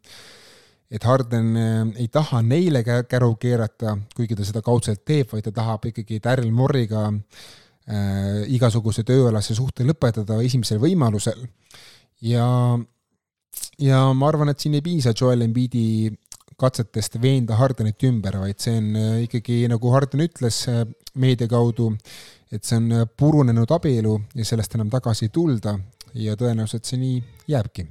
et Harden ei taha neile käru keerata, kuigi ta seda kaudselt teeb, vaid ta tahab ikkagi Daryl Morriga äh, igasuguse tööalase suhte lõpetada esimesel võimalusel. Ja ja ma arvan, et siin ei piisa Joel Embiidi katsetest veenda Hardenit ümber, vaid see on äh, ikkagi, nagu Harden ütles äh, meedia kaudu, et see on äh, purunenud abielu ja sellest enam tagasi ei tulda ja tõenäoliselt see nii jääbki.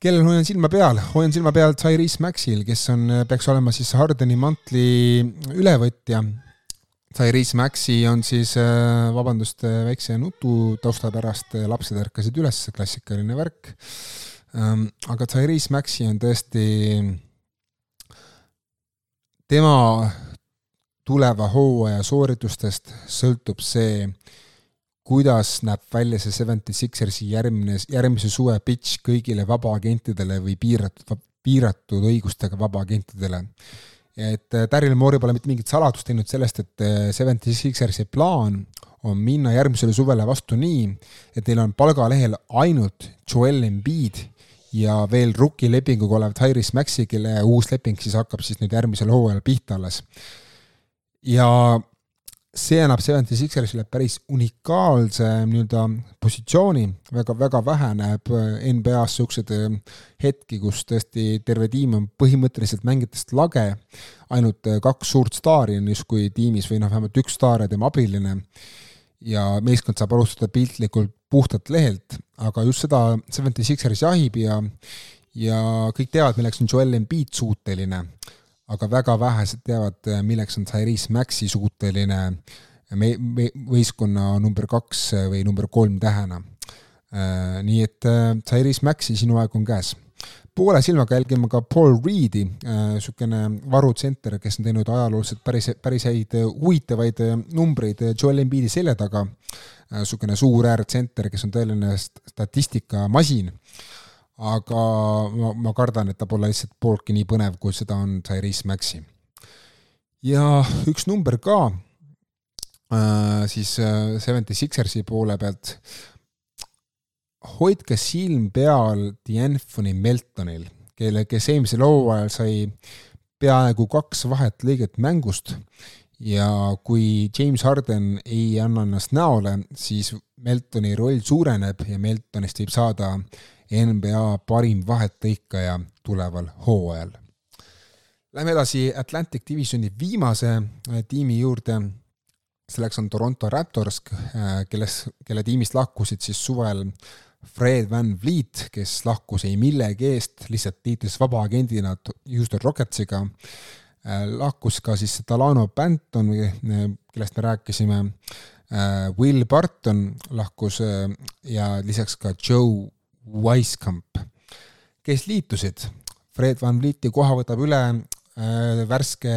kellel hoian silma peal? hoian silma peal Tyrese Maxil, kes on, peaks olema siis Hardeni mantli ülevõtja. Tyrese Maxi on siis, vabandust väikse nutu tausta pärast, lapsed ärkasid üles, klassikaline värk Ehm, aga Tyrese Maxi on tõesti, tema tuleva hooaja sooritustest sõltub see, kuidas näeb välja see Seventy Sixersi järgmine, järgmise suve pitch kõigile vabaagentidele või piiratud, piiratud õigustega vabaagentidele. Et äh, Daryl Morey pole mitte mingit saladust teinud sellest, et äh, Seventy Sixersi plaan on minna järgmisele suvele vastu nii, et neil on palgalehel ainult Joel Embiid ja veel rukkilepinguga olev Tyrese Maxi, kelle uus leping siis hakkab siis nüüd järgmisel hooajal pihta alles. ja see annab Seventy Sixersile päris unikaalse nii-öelda positsiooni, väga, väga vähe näeb NBA-s niisuguseid äh, hetki, kus tõesti terve tiim on põhimõtteliselt mängijatest lage, ainult äh, kaks suurt staari on justkui tiimis või noh, vähemalt üks staar ja tema abiline. Ja meeskond saab alustada piltlikult puhtalt lehelt, aga just seda Seventy Sixers jahib ja ja kõik teavad, milleks on Joel Embiid suuteline, aga väga vähesed teavad, milleks on Tyrese Maxi suuteline me-, me-, võistkonna number kaks või number kolm tähena. Äh, nii et äh, Tyrese Maxi, sinu aeg on käes poole silmaga jälgima ka Paul Reed'i, niisugune äh, varutsenter, kes on teinud ajalooliselt päris, päris häid äh, huvitavaid äh, numbreid Joel Embiidi selja taga. niisugune suur äärtsenter, kes on tõeline statistikamasin. Aga ma, ma kardan, et ta pole lihtsalt pooltki nii põnev, kui seda on Tyrese Maxi. ja üks number ka, siis Seventy Sixersi poole pealt hoidke silm peal D'Anthony Meltonil, kelle, kes eelmisel hooajal sai peaaegu kaks vahetlõiget mängust ja kui James Harden ei anna ennast näole, siis Meltoni roll suureneb ja Meltonist võib saada NBA parim vahetlõikaja tuleval hooajal. Lähme edasi Atlantic Divisioni viimase äh, tiimi juurde, selleks on Toronto Raptors, äh, kelles, kelle tiimist lahkusid siis suvel Fred Van Vliet, kes lahkus ei millegi eest, lihtsalt liitus vabaagendina Houston Rocketsiga, äh, lahkus ka siis Talano Banton, kellest me rääkisime, Will Barton lahkus ja lisaks ka Joe Weiskamp, kes liitusid. Fred Van Vlieti koha võtab üle värske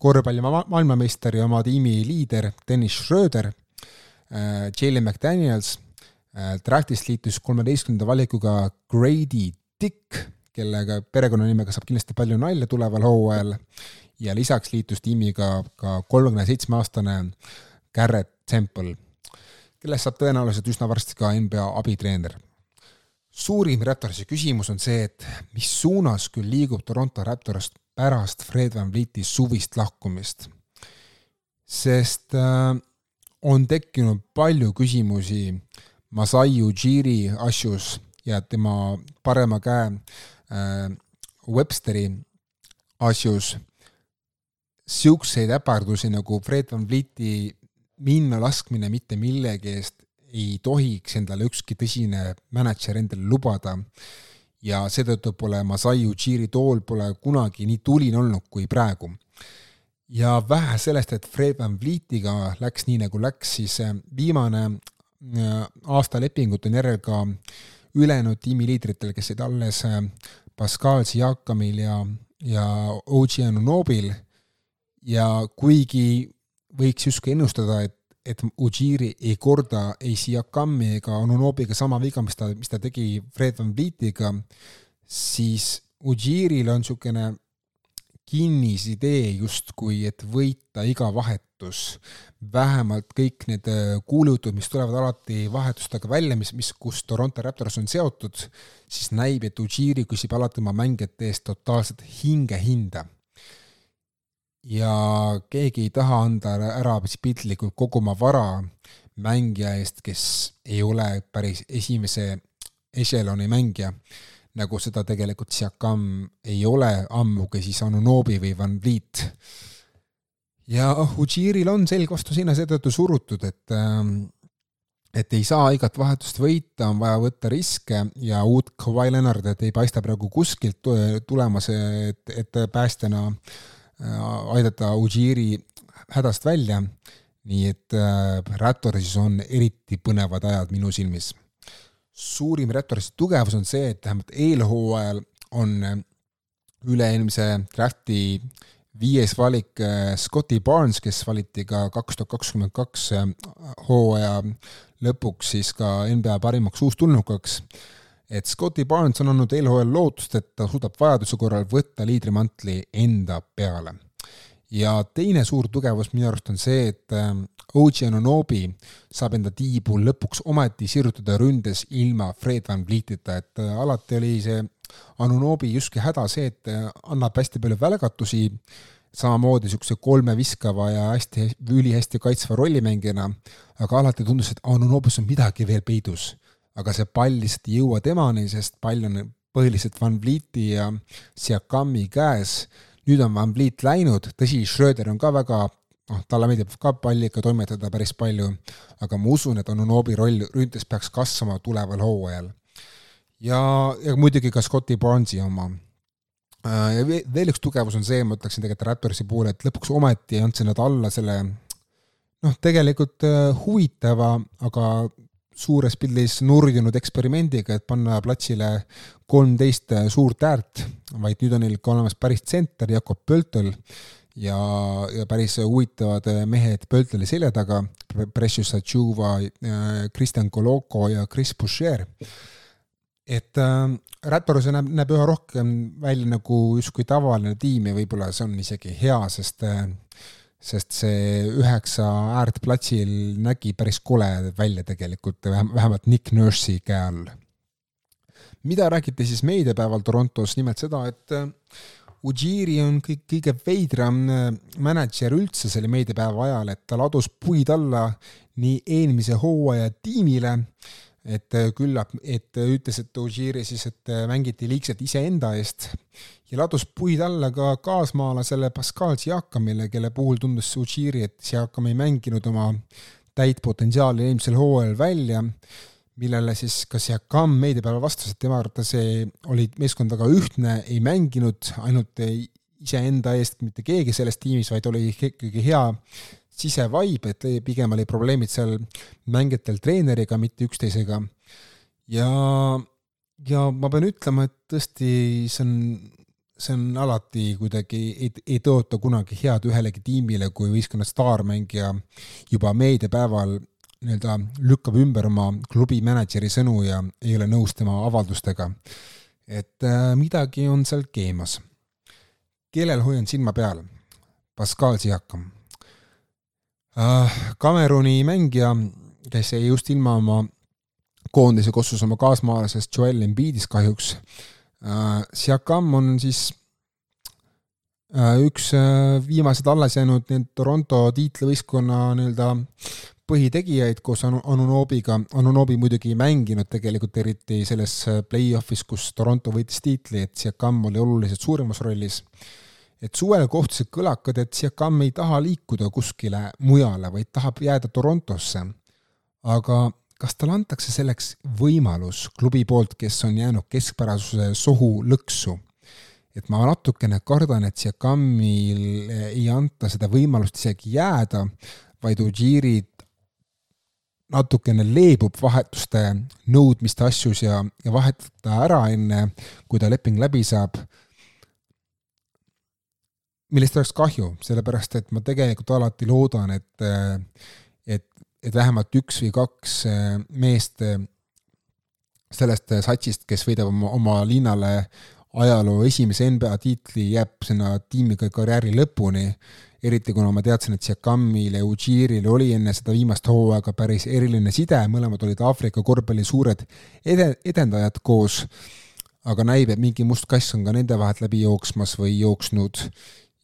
korvpalli maailmameister ja oma tiimi liider Dennis Schröder, Jalen McDaniels Äh, draftist liitus kolmeteistkümnenda valikuga Grady Dick, kellega perekonnanimega saab kindlasti palju nalja tuleval hooajal ja lisaks liitus tiimiga ka kolmekümne seitsme aastane Garrett Temple, kellest saab tõenäoliselt üsna varsti ka NBA abitreener. Suurim Raptorsi küsimus on see, et mis suunas küll liigub Toronto Raptors pärast Fred Van Vlieti suvist lahkumist. sest äh, on tekkinud palju küsimusi Masai Ujiri asjus ja tema parema käe äh, Websteri asjus siukseid äpardusi nagu Fred Van Vlieti minna laskmine mitte millegi eest ei tohiks endale ükski tõsine mänedžer endale lubada. ja seetõttu pole Masai Ujiri tool pole kunagi nii tuline olnud kui praegu. ja vähe sellest, et Fred Van Vlietiga läks nii nagu läks, siis äh, viimane aastalepingut on järel ka ülejäänud tiimiliidritel, kes olid alles äh, Pascal Siakamil ja, ja OG Anunobil ja kuigi võiks justkui ennustada, et, et Ujiri ei korda ei Siakami ega Anunobiga sama viga, mis ta, mis ta tegi Fred Van Vlietiga, siis Ujiril on niisugune kinnisidee justkui, et võita iga vahetus. vähemalt kõik need äh, kuulujutud, mis tulevad alati vahetustega välja, mis, mis, kus Toronto Raptors on seotud, siis näib, et Ujiri küsib alati oma mängijate eest totaalset hingehinda. Ja keegi ei taha anda ära piltlikult kogu oma vara mängija eest, kes ei ole päris esimese ešeloni mängija nagu seda tegelikult Siakam ei ole, ammugi siis Anunobi või Van Vliet. ja Ujiril on selg vastu seina seetõttu surutud, et ähm, et ei saa igat vahetust võita, on vaja võtta riske ja uut Kawhi Leonardit ei paista praegu kuskilt tulemas, et, et päästjana äh, aidata Ujiri hädast välja. nii et äh, Raptorsis on eriti põnevad ajad minu silmis suurim Raptorite tugevus on see, et vähemalt eelhooajal on äh, üle-eelmise drafti viies valik äh, Scotti Barnes, kes valiti ka kaks tuhat kakskümmend kaks äh, hooaja lõpuks siis ka NBA parimaks uustulnukaks. Et Scotti Barnes on andnud eelhooajal lootust, et ta suudab vajaduse korral võtta liidrimantli enda peale ja teine suur tugevus minu arust on see, et ähm, OG Anunobi saab enda tiibu lõpuks ometi sirutada ründes ilma Fred Van Vlietita, et äh, alati oli see Anunobi justkui häda see, et äh, annab hästi palju välgatusi, samamoodi niisuguse kolme viskava ja hästi, ülihästi kaitsva rollimängijana, aga alati tundus, et Anunobis on midagi veel peidus. Aga see pall lihtsalt ei jõua temani, sest pall on põhiliselt Van Vlieti ja Siakami käes nüüd on Van Vliet läinud, tõsi, Schröder on ka väga noh, talle meeldib ka palliga toimetada päris palju, aga ma usun, et Anunobi roll ründes peaks kasvama tuleval hooajal. ja, ja muidugi ka Scotti Barnesi oma. Äh, ja veel üks tugevus on see, ma ütleksin tegelikult Raptorsi puhul, et lõpuks ometi andsid nad alla selle noh, tegelikult äh, huvitava, aga suures pildis nurjunud eksperimendiga, et panna platsile kolmteist suurt äärt, vaid nüüd on neil ka olemas päris tsenter, Jakob Pöltel, ja, ja päris huvitavad mehed Pölteli selja taga, Precious Achuva, Kristjan Koloko ja Chris Boucher. et äh, Rättoruse näeb, näeb üha rohkem välja nagu justkui tavaline tiim ja võib-olla see on isegi hea, sest äh, sest see üheksa äärt platsil nägi päris kole välja tegelikult, vähemalt Nick Nurse'i käe all. mida räägiti siis meediapäeval Torontos, nimelt seda, et äh, Ujiri on kõik, kõige veidram äh, mänedžer üldse selle meediapäeva ajal, et ta ladus puid alla nii eelmise hooaja tiimile, et äh, küllap, et ütles, et Ujiri siis, et mängiti liigselt iseenda eest ja ladus puid alla ka kaasmaalasele Pascal Siakamile, kelle puhul tundus Ujiri, et Siakam ei mänginud oma täit potentsiaali eelmisel hooajal välja, millele siis ka Siakam meediapäeval vastas, et tema arvates oli meeskond väga ühtne, ei mänginud ainult iseenda eest mitte keegi selles tiimis, vaid oli ikkagi hea sisevaib, et pigem oli probleemid seal mängijatel treeneriga, mitte üksteisega. ja, ja ma pean ütlema, et tõesti, see on see on alati kuidagi, ei, ei tõota kunagi head ühelegi tiimile, kui võistkonna staarmängija juba meediapäeval nii-öelda lükkab ümber oma klubi mänedžeri sõnu ja ei ole nõus tema avaldustega. et äh, midagi on seal keemas. kellel hoian silma peal? Pascal Siakam. Kameruni mängija, kes jäi just ilma oma koondise kossus oma kaasmaalasest Joel Embiidist kahjuks Äh, Siakam on siis äh, üks viimased alles jäänud need Toronto tiitlivõistkonna nii-öelda põhitegijaid koos Anunobiga, Anunobi muidugi ei mänginud tegelikult eriti selles play-off'is, kus Toronto võitis tiitli, et Siakam oli oluliselt suuremas rollis. Et suvel kohtusid kõlakad, et Siakam ei taha liikuda kuskile mujale, vaid tahab jääda Torontosse. aga kas talle antakse selleks võimalus klubi poolt, kes on jäänud keskpärasuse sohu lõksu? et ma natukene kardan, et Siakamil ei anta seda võimalust isegi jääda, vaid Ujiri natukene leebub vahetuste nõudmiste asjus ja, ja vahetab ta ära enne, kui ta leping läbi saab millest oleks kahju, sellepärast et ma tegelikult alati loodan, et et vähemalt üks või kaks äh, meest äh, sellest äh, satsist, kes võidab oma, oma linnale ajaloo esimese NBA tiitli, jääb sinna tiimiga karjääri lõpuni, eriti kuna ma teadsin, et Siakamil ja Ujiril oli enne seda viimast hooaega päris eriline side, mõlemad olid Aafrika korvpalli suured ede-, edendajad koos, aga näib, et mingi must kass on ka nende vahelt läbi jooksmas või jooksnud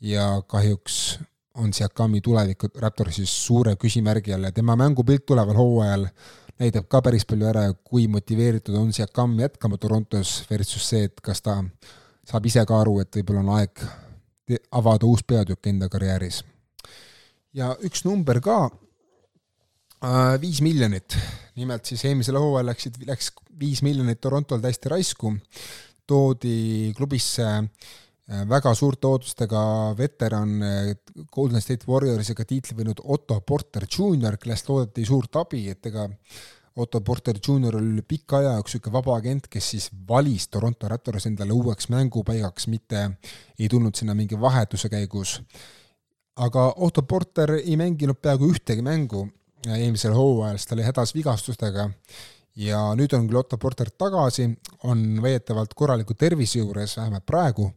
ja kahjuks on Siakami tulevik Raptorsis suure küsimärgi all ja tema mängupilt tuleval hooajal näitab ka päris palju ära, kui motiveeritud on Siakam jätkama Torontos versus see, et kas ta saab ise ka aru, et võib-olla on aeg avada uus peatükk enda karjääris. ja üks number ka, äh, viis miljonit, nimelt siis eelmisel hooajal läksid, läks viis miljonit Torontol täiesti raisku, toodi klubisse Äh, väga suurte ootustega veteran äh, Golden State Warriorsiga tiitli võinud Otto Porter Jr, kellest loodeti suurt abi, et ega Otto Porter Jr oli pika aja jaoks niisugune vaba agent, kes siis valis Toronto Raptors endale uueks mängupaigaks, mitte ei tulnud sinna mingi vahetuse käigus. aga Otto Porter ei mänginud peaaegu ühtegi mängu äh, eelmisel hooajal, sest ta oli hädas vigastustega ja nüüd on küll Otto Porter tagasi, on väidetavalt korraliku tervise juures, vähemalt praegu,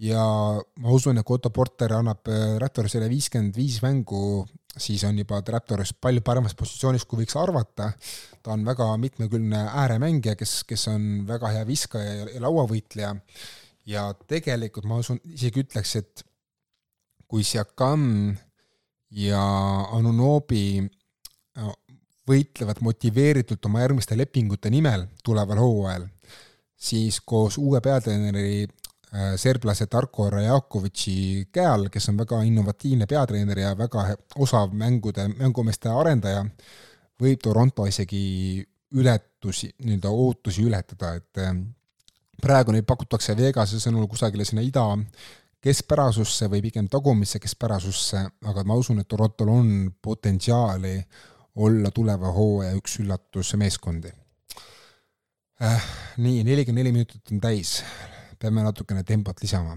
ja ma usun, et kui Otto Porter annab äh, Raptorsile viiskümmend viis mängu, siis on juba Raptors palju paremas positsioonis, kui võiks arvata. ta on väga mitmekülgne ääremängija, kes, kes on väga hea viskaja ja, ja lauavõitleja. ja tegelikult ma usun, isegi ütleks, et kui Siakam ja Anunobi võitlevad motiveeritult oma järgmiste lepingute nimel tuleval hooajal, siis koos uue peatreeneri Äh, serblase Darko Rajakovitši käe all, kes on väga innovatiivne peatreener ja väga osav mängude, mängumeeste arendaja, võib Toronto isegi ületusi, nii-öelda ootusi ületada, et äh, praegu neid pakutakse Vegase sõnul kusagile sinna ida keskpärasusse või pigem tagumisse keskpärasusse, aga ma usun, et Torontol on potentsiaali olla tuleva hooaja üks üllatusmeeskondi äh,. nii, nelikümmend neli minutit on täis peame natukene tempot lisama.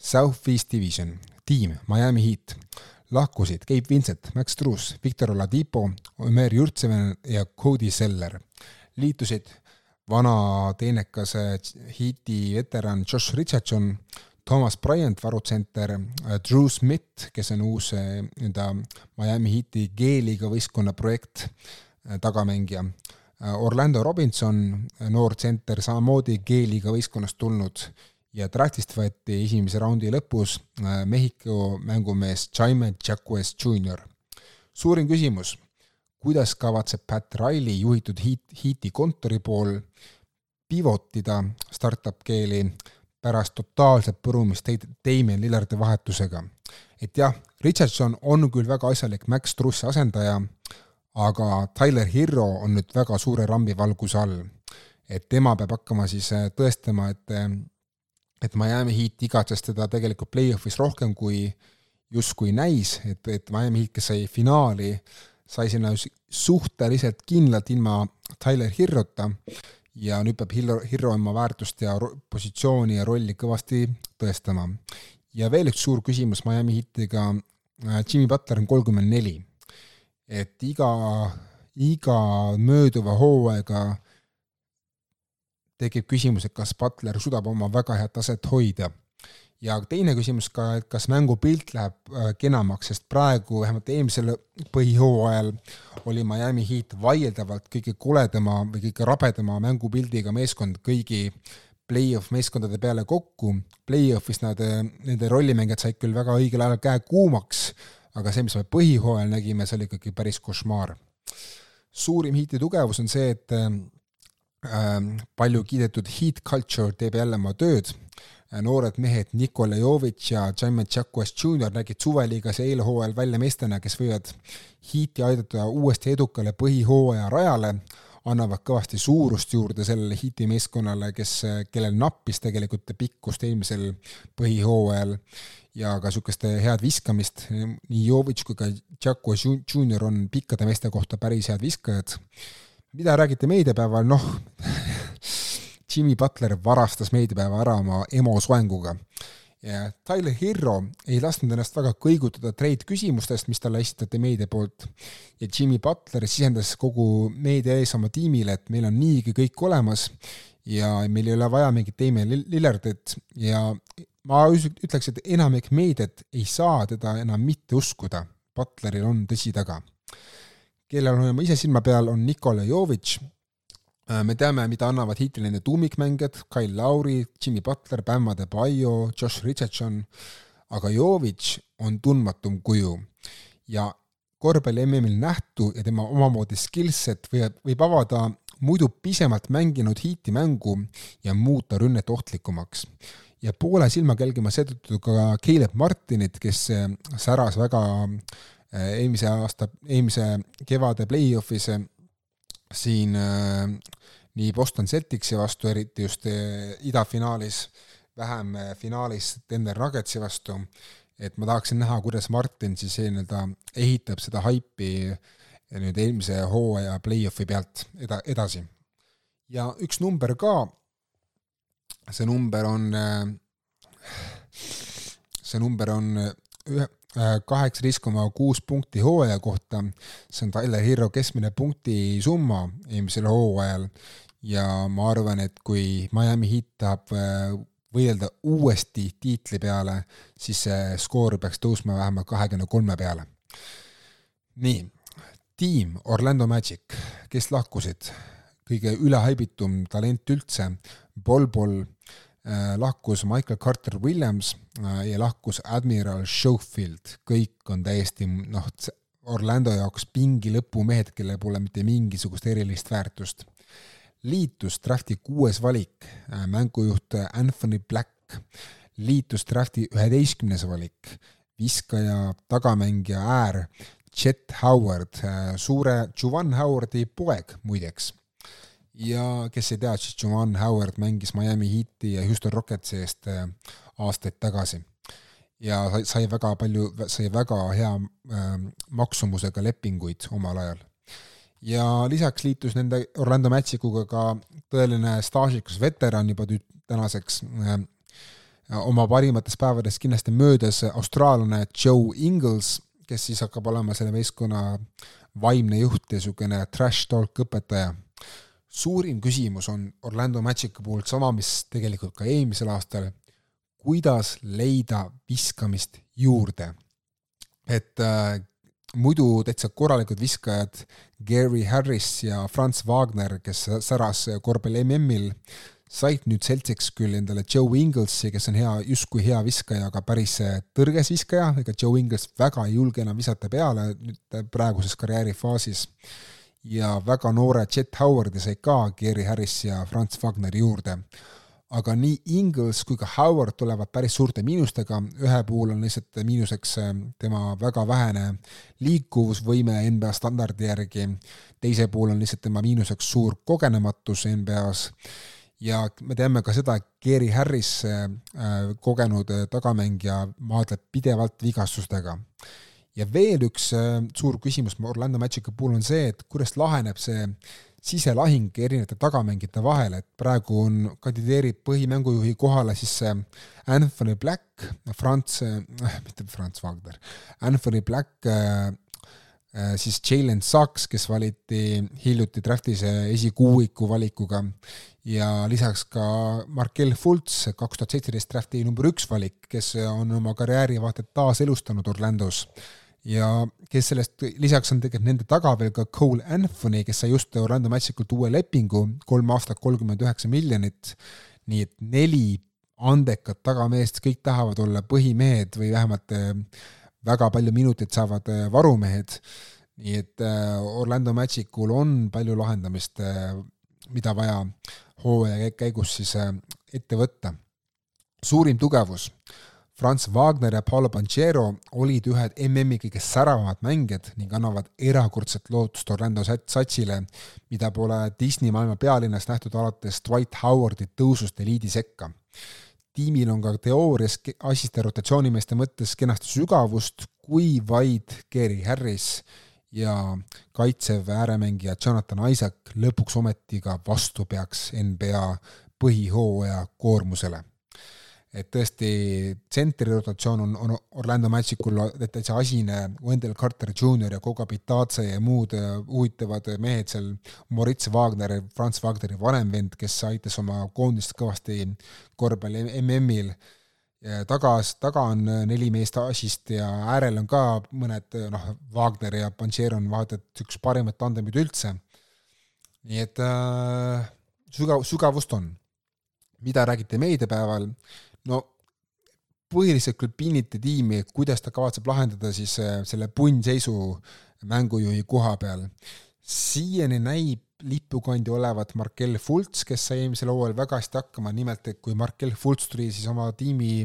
Southeast Division, tiim Miami Heat, lahkusid Gabe Vincent, Max Truss, Victor Oladipo, Omer Jurtseven ja Cody Seller. liitusid vana teenekas Heati veteran Josh Richardson, Thomas Bryant, varutsenter, Drew Smith, kes on uus nii-öelda Miami Heati G-liiga võistkonna projekt, tagamängija. Orlando Robinson, noor tsenter, samamoodi G-liiga võistkonnast tulnud ja draftist võeti esimese raundi lõpus Mehhiko mängumees Jaime Jacques Jr. suurim küsimus, kuidas kavatseb Pat Riley juhitud Heat, Heati kontori pool pivotida startup keeli pärast totaalset põrumist Damien Lillardi vahetusega. et jah, Richardson on küll väga asjalik Max Trussi asendaja, aga Tyler Hero on nüüd väga suure rambivalguse all. et tema peab hakkama siis äh, tõestama, et äh, et Miami Heat igatses teda tegelikult play-off'is rohkem kui justkui näis, et, et Miami Heat, kes sai finaali, sai sinna suhteliselt kindlalt ilma Tyler Hirrota ja nüüd peab Hillo, Hirro oma väärtust ja positsiooni ja rolli kõvasti tõestama. ja veel üks suur küsimus Miami Heatiga, äh, Jimmy Butler on kolmkümmend neli. et iga, iga mööduva hooaega tekib küsimus, et kas Butler suudab oma väga head taset hoida ja teine küsimus ka, et kas mängupilt läheb äh, kenamaks, sest praegu, vähemalt eelmisel põhihooajal oli Miami Heat vaieldavalt kõige koledama või kõige rabedama mängupildiga meeskond kõigi play-off meeskondade peale kokku. Play-off'is nad, äh, nende rollimängijad said küll väga õigel ajal käe kuumaks, aga see, mis me põhihooajal nägime, see oli ikkagi päris košmaar. suurim Heati tugevus on see, et äh, äh palju kiidetud heat culture teeb jälle oma tööd noored mehed Nikola Jovic ja Jaime Jacques Jr nägid suveliigas ja eelhooajal välja meestena, kes võivad Heati aidata uuesti edukale põhihooaja rajale, annavad kõvasti suurust juurde sellele Heati meeskonnale, kes, kellel nappis tegelikult pikkust eelmisel põhihooajal ja ka niisugust head viskamist, nii Jovic kui ka Jacques Jr on pikkade meeste kohta päris head viskajad. mida räägiti meediapäeval, noh Jimmy Butler varastas meediapäeva ära oma emo soenguga. ja Tyler Hero ei lasknud ennast väga kõigutada trade küsimustest, mis talle esitati meedia poolt. ja Jimmy Butler sisendas kogu meedia ees oma tiimile, et meil on niigi kõik olemas ja meil ei ole vaja mingit Damien Lillardit ja ma ütleks, et enamik meediat ei saa teda enam mitte uskuda. Butleril on tõsi taga. kellel on ise silma peal, on Nikola Jovic Äh, me teame, mida annavad Heatile nende tuumikmängijad, Kyle Lauri, Jimmy Butler, Bam Adebayo, Josh Richardson, aga Jovic on tundmatum kuju ja korvpalli MM-il nähtu ja tema omamoodi skillset võib, võib avada muidu pisemalt mänginud Heati mängu ja muuta rünnet ohtlikumaks. ja poole silmaga jälgima seetõttu ka Caleb Martinit, kes äh, säras väga äh, eelmise aasta, eelmise kevade play-off'is siin nii Boston Celticsi vastu, eriti just eh, idafinaalis, vähem eh, finaalis Denver Nuggetsi vastu, et ma tahaksin näha, kuidas Martin siis nii-öelda ehitab seda haipi eh, nüüd eelmise hooaja play-off'i pealt eda-, edasi. ja üks number ka, see number on, see number on ühe, kaheksateist koma kuus punkti hooaja kohta, see on Tyler Hero keskmine punktisumma eelmisel hooajal ja ma arvan, et kui Miami Heat tahab äh, võidelda uuesti tiitli peale, siis see skoor peaks tõusma vähemalt kahekümne kolme peale. nii, tiim Orlando Magic, kes lahkusid, kõige ülehaibitum talent üldse, Bol-Bol Äh, lahkus Michael Carter Williams äh, ja lahkus Admiral Schofield, kõik on täiesti noh, Orlando jaoks pingi lõpumehed, kellel pole mitte mingisugust erilist väärtust. Liitus drafti kuues valik, äh, mängujuht Anthony Black, liitus drafti üheteistkümnes valik, viskaja, tagamängija äär Chet Howard, suure Juvan Howardi poeg muideks ja kes ei tea, siis Juwan Howard mängis Miami Heati ja Houston Rocketsi eest äh, aastaid tagasi. ja sai väga palju, sai väga hea äh, maksumusega lepinguid omal ajal. Ja lisaks liitus nende Orlando Magicuga ka tõeline staažikas veteran juba nüüd tänaseks äh, oma parimatest päevadest kindlasti möödas austraallane Joe Ingles, kes siis hakkab olema selle meeskonna vaimne juht ja niisugune trash talk õpetaja suurim küsimus on Orlando Magici puhul sama, mis tegelikult ka eelmisel aastal, kuidas leida viskamist juurde. et äh, muidu täitsa korralikud viskajad, Gary Harris ja Franz Wagner, kes säras korvpalli MM-il, said nüüd seltsiks küll endale Joe Inglesi, kes on hea, justkui hea viskaja, aga päris tõrges viskaja, ega Joe Ingles väga ei julge enam visata peale nüüd praeguses karjäärifaasis. ja väga noore Chet Howardi sai ka Gary Harris ja Franz Wagner juurde aga nii Ingles kui ka Howard tulevad päris suurte miinustega, ühe puhul on lihtsalt miinuseks äh, tema väga vähene liikuvusvõime NBA standardi järgi, teise puhul on lihtsalt tema miinuseks suur kogenematus NBA-s ja me teame ka seda, et Gary Harris, äh, kogenud tagamängija, maadleb pidevalt vigastustega. ja veel üks äh, suur küsimus Orlando Magicu puhul on see, et kuidas laheneb see siselahing erinevate tagamängijate vahel, et praegu on, kandideerib põhimängujuhi kohale siis Anthony Black, Franz äh,, mitte Franz Wagner, Anthony Black äh,, äh siis Jalen Sachs, kes valiti hiljuti draftis esikuuiku valikuga. Ja lisaks ka Markel Fultz, kaks tuhat seitseteist drafti number üks valik, kes on oma karjääri vaata et taaselustanud Orlandos ja kes sellest, lisaks on tegelikult nende taga veel ka Cole Anthony, kes sai just Orlando Magikult uue lepingu, kolm aastat kolmkümmend üheksa miljonit, nii et neli andekat tagameest, kõik tahavad olla põhimehed või vähemalt äh, väga palju minuteid saavad äh, varumehed, nii et äh, Orlando Magicul on palju lahendamist, mida vaja hooaja käigus siis ette võtta. suurim tugevus Franz Wagner ja Paolo Banchero olid ühed MM-i kõige säravamad mängijad ning annavad erakordset lootust Orlando satsile, mida pole Disney maailma pealinnas nähtud alates Dwight Howardi tõusust eliidi sekka. tiimil on ka teoorias assiste rotatsioonimeeste mõttes kenasti sügavust, kui vaid Gary Harris ja kaitsev ääremängija Jonathan Isaac lõpuks ometi ka vastu peaks NBA põhihooaja koormusele et tõesti tsentri rotatsioon on, on Orlando Magicul täitsa asine, Wendell Carter Jr ja Koga Pitace ja muud äh, huvitavad mehed seal, Moritz Wagner, Franz Wagneri vanem vend, kes aitas oma koondist kõvasti korvpalli MM-il, taga, taga on neli meest asist ja äärel on ka mõned noh, Wagner ja Pancher on vaata et üks parimaid tandemid üldse. nii et äh, sügav, sügavust on. mida räägiti meediapäeval, no põhiliselt küll pinniti tiimi, kuidas ta kavatseb lahendada siis äh, selle punnseisu mängujuhi koha peal. siiani näib lipukandja olevat Markel Fultz, kes sai eelmisel hooajal väga hästi hakkama, nimelt et kui Markel Fultz tuli siis oma tiimi,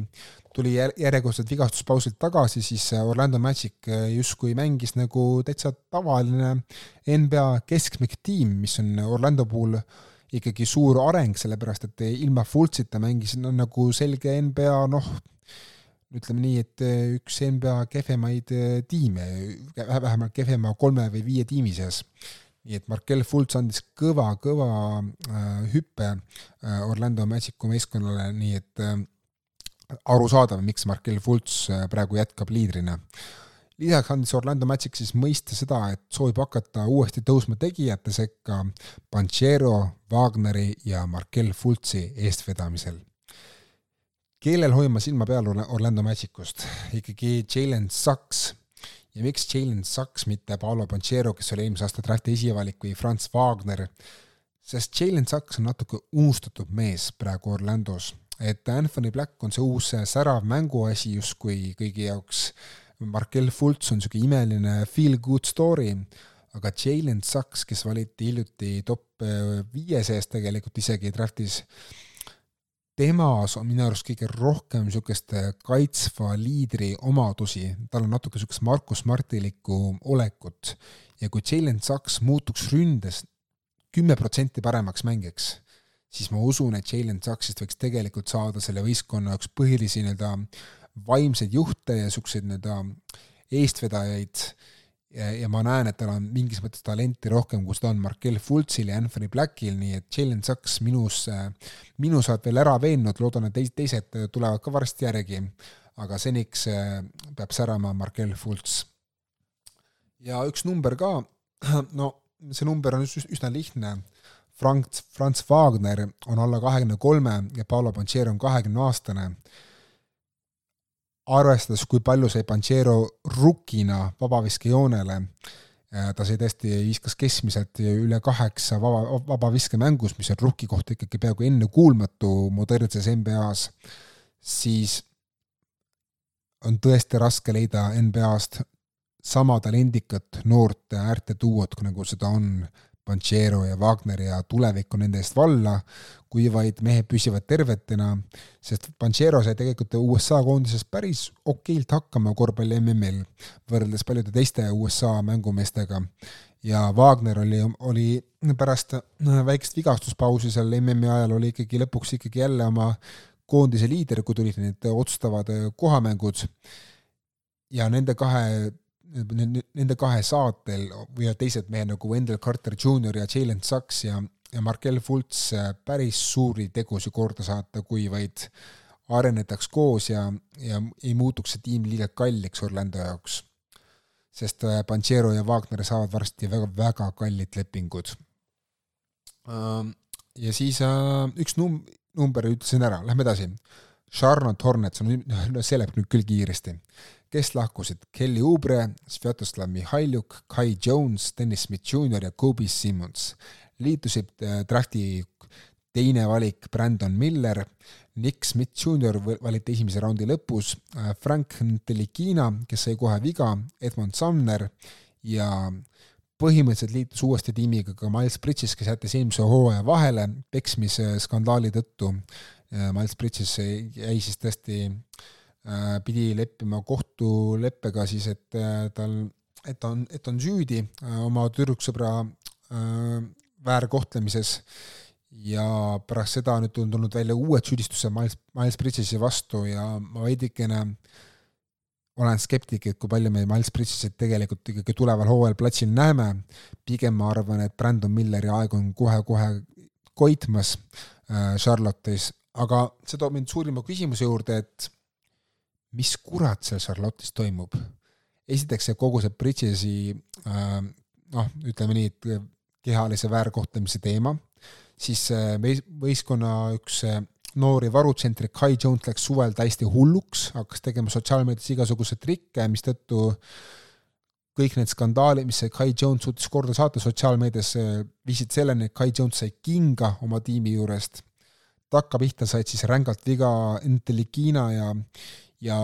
tuli järjekordselt vigastuspausilt tagasi, siis äh, Orlando Magic äh, justkui mängis nagu täitsa tavaline NBA keskmik tiim, mis on Orlando puhul ikkagi suur areng, sellepärast et ilma Fultsita mängisid nad nagu selge NBA noh, ütleme nii, et üks NBA kehvemaid eh, tiime, vähemalt kehvema kolme või viie tiimi seas. nii et Markel Fultz andis kõva, kõva äh, hüppe Orlando Magicu meeskonnale, nii et arusaadav, miks Markel Fultz äh, praegu jätkab liidrina lisaks andis Orlando Magic siis mõista seda, et soovib hakata uuesti tõusma tegijate sekka Panchero, Wagneri ja Markel Fultsi eestvedamisel. kellel hoian ma silma peal Orlando Magicust? ikkagi Jalen Sachs. ja miks Jalen Sachs, mitte Paolo Panchero, kes oli eelmise aasta drafti esivalik, või Franz Wagner, sest Jalen Sachs on natuke unustatud mees praegu Orlandos. et Anthony Black on see uus särav mänguasi justkui kõigi jaoks Markel Fultz on niisugune imeline feel good story, aga Jalen Sachs, kes valiti hiljuti top äh, viie sees tegelikult isegi draftis, temas on minu arust kõige rohkem niisugust kaitsva liidri omadusi, tal on natuke niisugust Markus Martilikku olekut. Ja kui Jalen Sachs muutuks ründes kümme protsenti paremaks mängiks, siis ma usun, et Jalen Sachsist võiks tegelikult saada selle võistkonna üks põhilisi nii-öelda vaimseid juhte ja niisuguseid nii-öelda eestvedajaid. Ja, ja ma näen, et tal on mingis mõttes talenti rohkem, kui seda on Markel Fultzil ja Anthony Blackil, nii et Jalen Sachs minus, minus oled veel ära veennud, loodan, et teised, tulevad ka varsti järgi, aga seniks äh, peab särama Markel Fultz. ja üks number ka, no see number on üsna lihtne, Franz, Franz Wagner on alla kahekümne kolme ja Paolo Panchero on kahekümne aastane arvestades, kui palju sai Panchero rukina vabaviskejoonele, ta sai tõesti, viskas keskmiselt üle kaheksa vaba, vabaviskemängus, mis on rukki kohta ikkagi peaaegu ennekuulmatu modernses NBA-s, siis on tõesti raske leida NBA-st sama talendikat noort äärtetuuot, nagu seda on Panchero ja Wagner ja tulevik on nende eest valla, kui vaid mehed püsivad tervetena, sest Panchero sai tegelikult USA koondises päris okeilt hakkama korvpalli MM-il, võrreldes paljude teiste USA mängumeestega. ja Wagner oli, oli pärast väikest vigastuspausi seal MM-i ajal, oli ikkagi lõpuks ikkagi jälle oma koondise liider, kui tulid need otsustavad kohamängud ja nende kahe nende kahe saatel võivad teised mehed nagu Wendell Carter Jr ja Jalen Sachs ja, ja Markel Fultz äh, päris suuri tegusid korda saata, kui vaid arenetaks koos ja, ja ei muutuks see tiim liiga kalliks Orlando jaoks. sest äh, Panchero ja Wagner saavad varsti väga, väga kallid lepingud. Ähm, ja siis äh, üks num-, number ütlesin ära, lähme edasi. Charlotte Hornets on, no see läheb nüüd küll kiiresti kes lahkusid Kelly Oubre, Svjatoslav Mihhailjuk, Kai Jones, Dennis Smith Jr ja Kobe Simmons. liitusid äh, drafti teine valik Brandon Miller, Nick Smith Jr valiti esimese raundi lõpus, äh, Frank Ntelikina, kes sai kohe viga, Edmond Sumner ja põhimõtteliselt liitus uuesti tiimiga ka Miles Bridges, kes jättis eelmise hooaja vahele peksmisskandaali tõttu. Äh, Miles Bridges jäi siis tõesti äh, pidi leppima kohtuleppega siis, et äh, tal, et ta on, et ta on süüdi äh, oma tüdruksõbra väärkohtlemises. Ja pärast seda nüüd on tulnud välja uued süüdistused Miles, Miles Bridges'i vastu ja ma veidikene olen skeptik, et kui palju me Miles Bridges'it tegelikult ikkagi tuleval hooajal platsil näeme, pigem ma arvan, et Brandon Milleri aeg on kohe-kohe koitmas Charlotte'is, aga see toob mind suurima küsimuse juurde, et mis kurat seal Charlotte'is toimub? esiteks see kogu see Bridges'i äh, noh, ütleme nii, et kehalise väärkohtlemise teema, siis äh, võistkonna üks äh, noori varutsentri Kai Jones läks suvel täiesti hulluks, hakkas tegema sotsiaalmeedias igasuguseid trikke, mistõttu kõik need skandaalid, mis see Kai Jones suutis korda saata sotsiaalmeedias, viisid selleni, et Kai Jones sai kinga oma tiimi juurest. takkapihta said siis rängalt viga Intelligina ja ja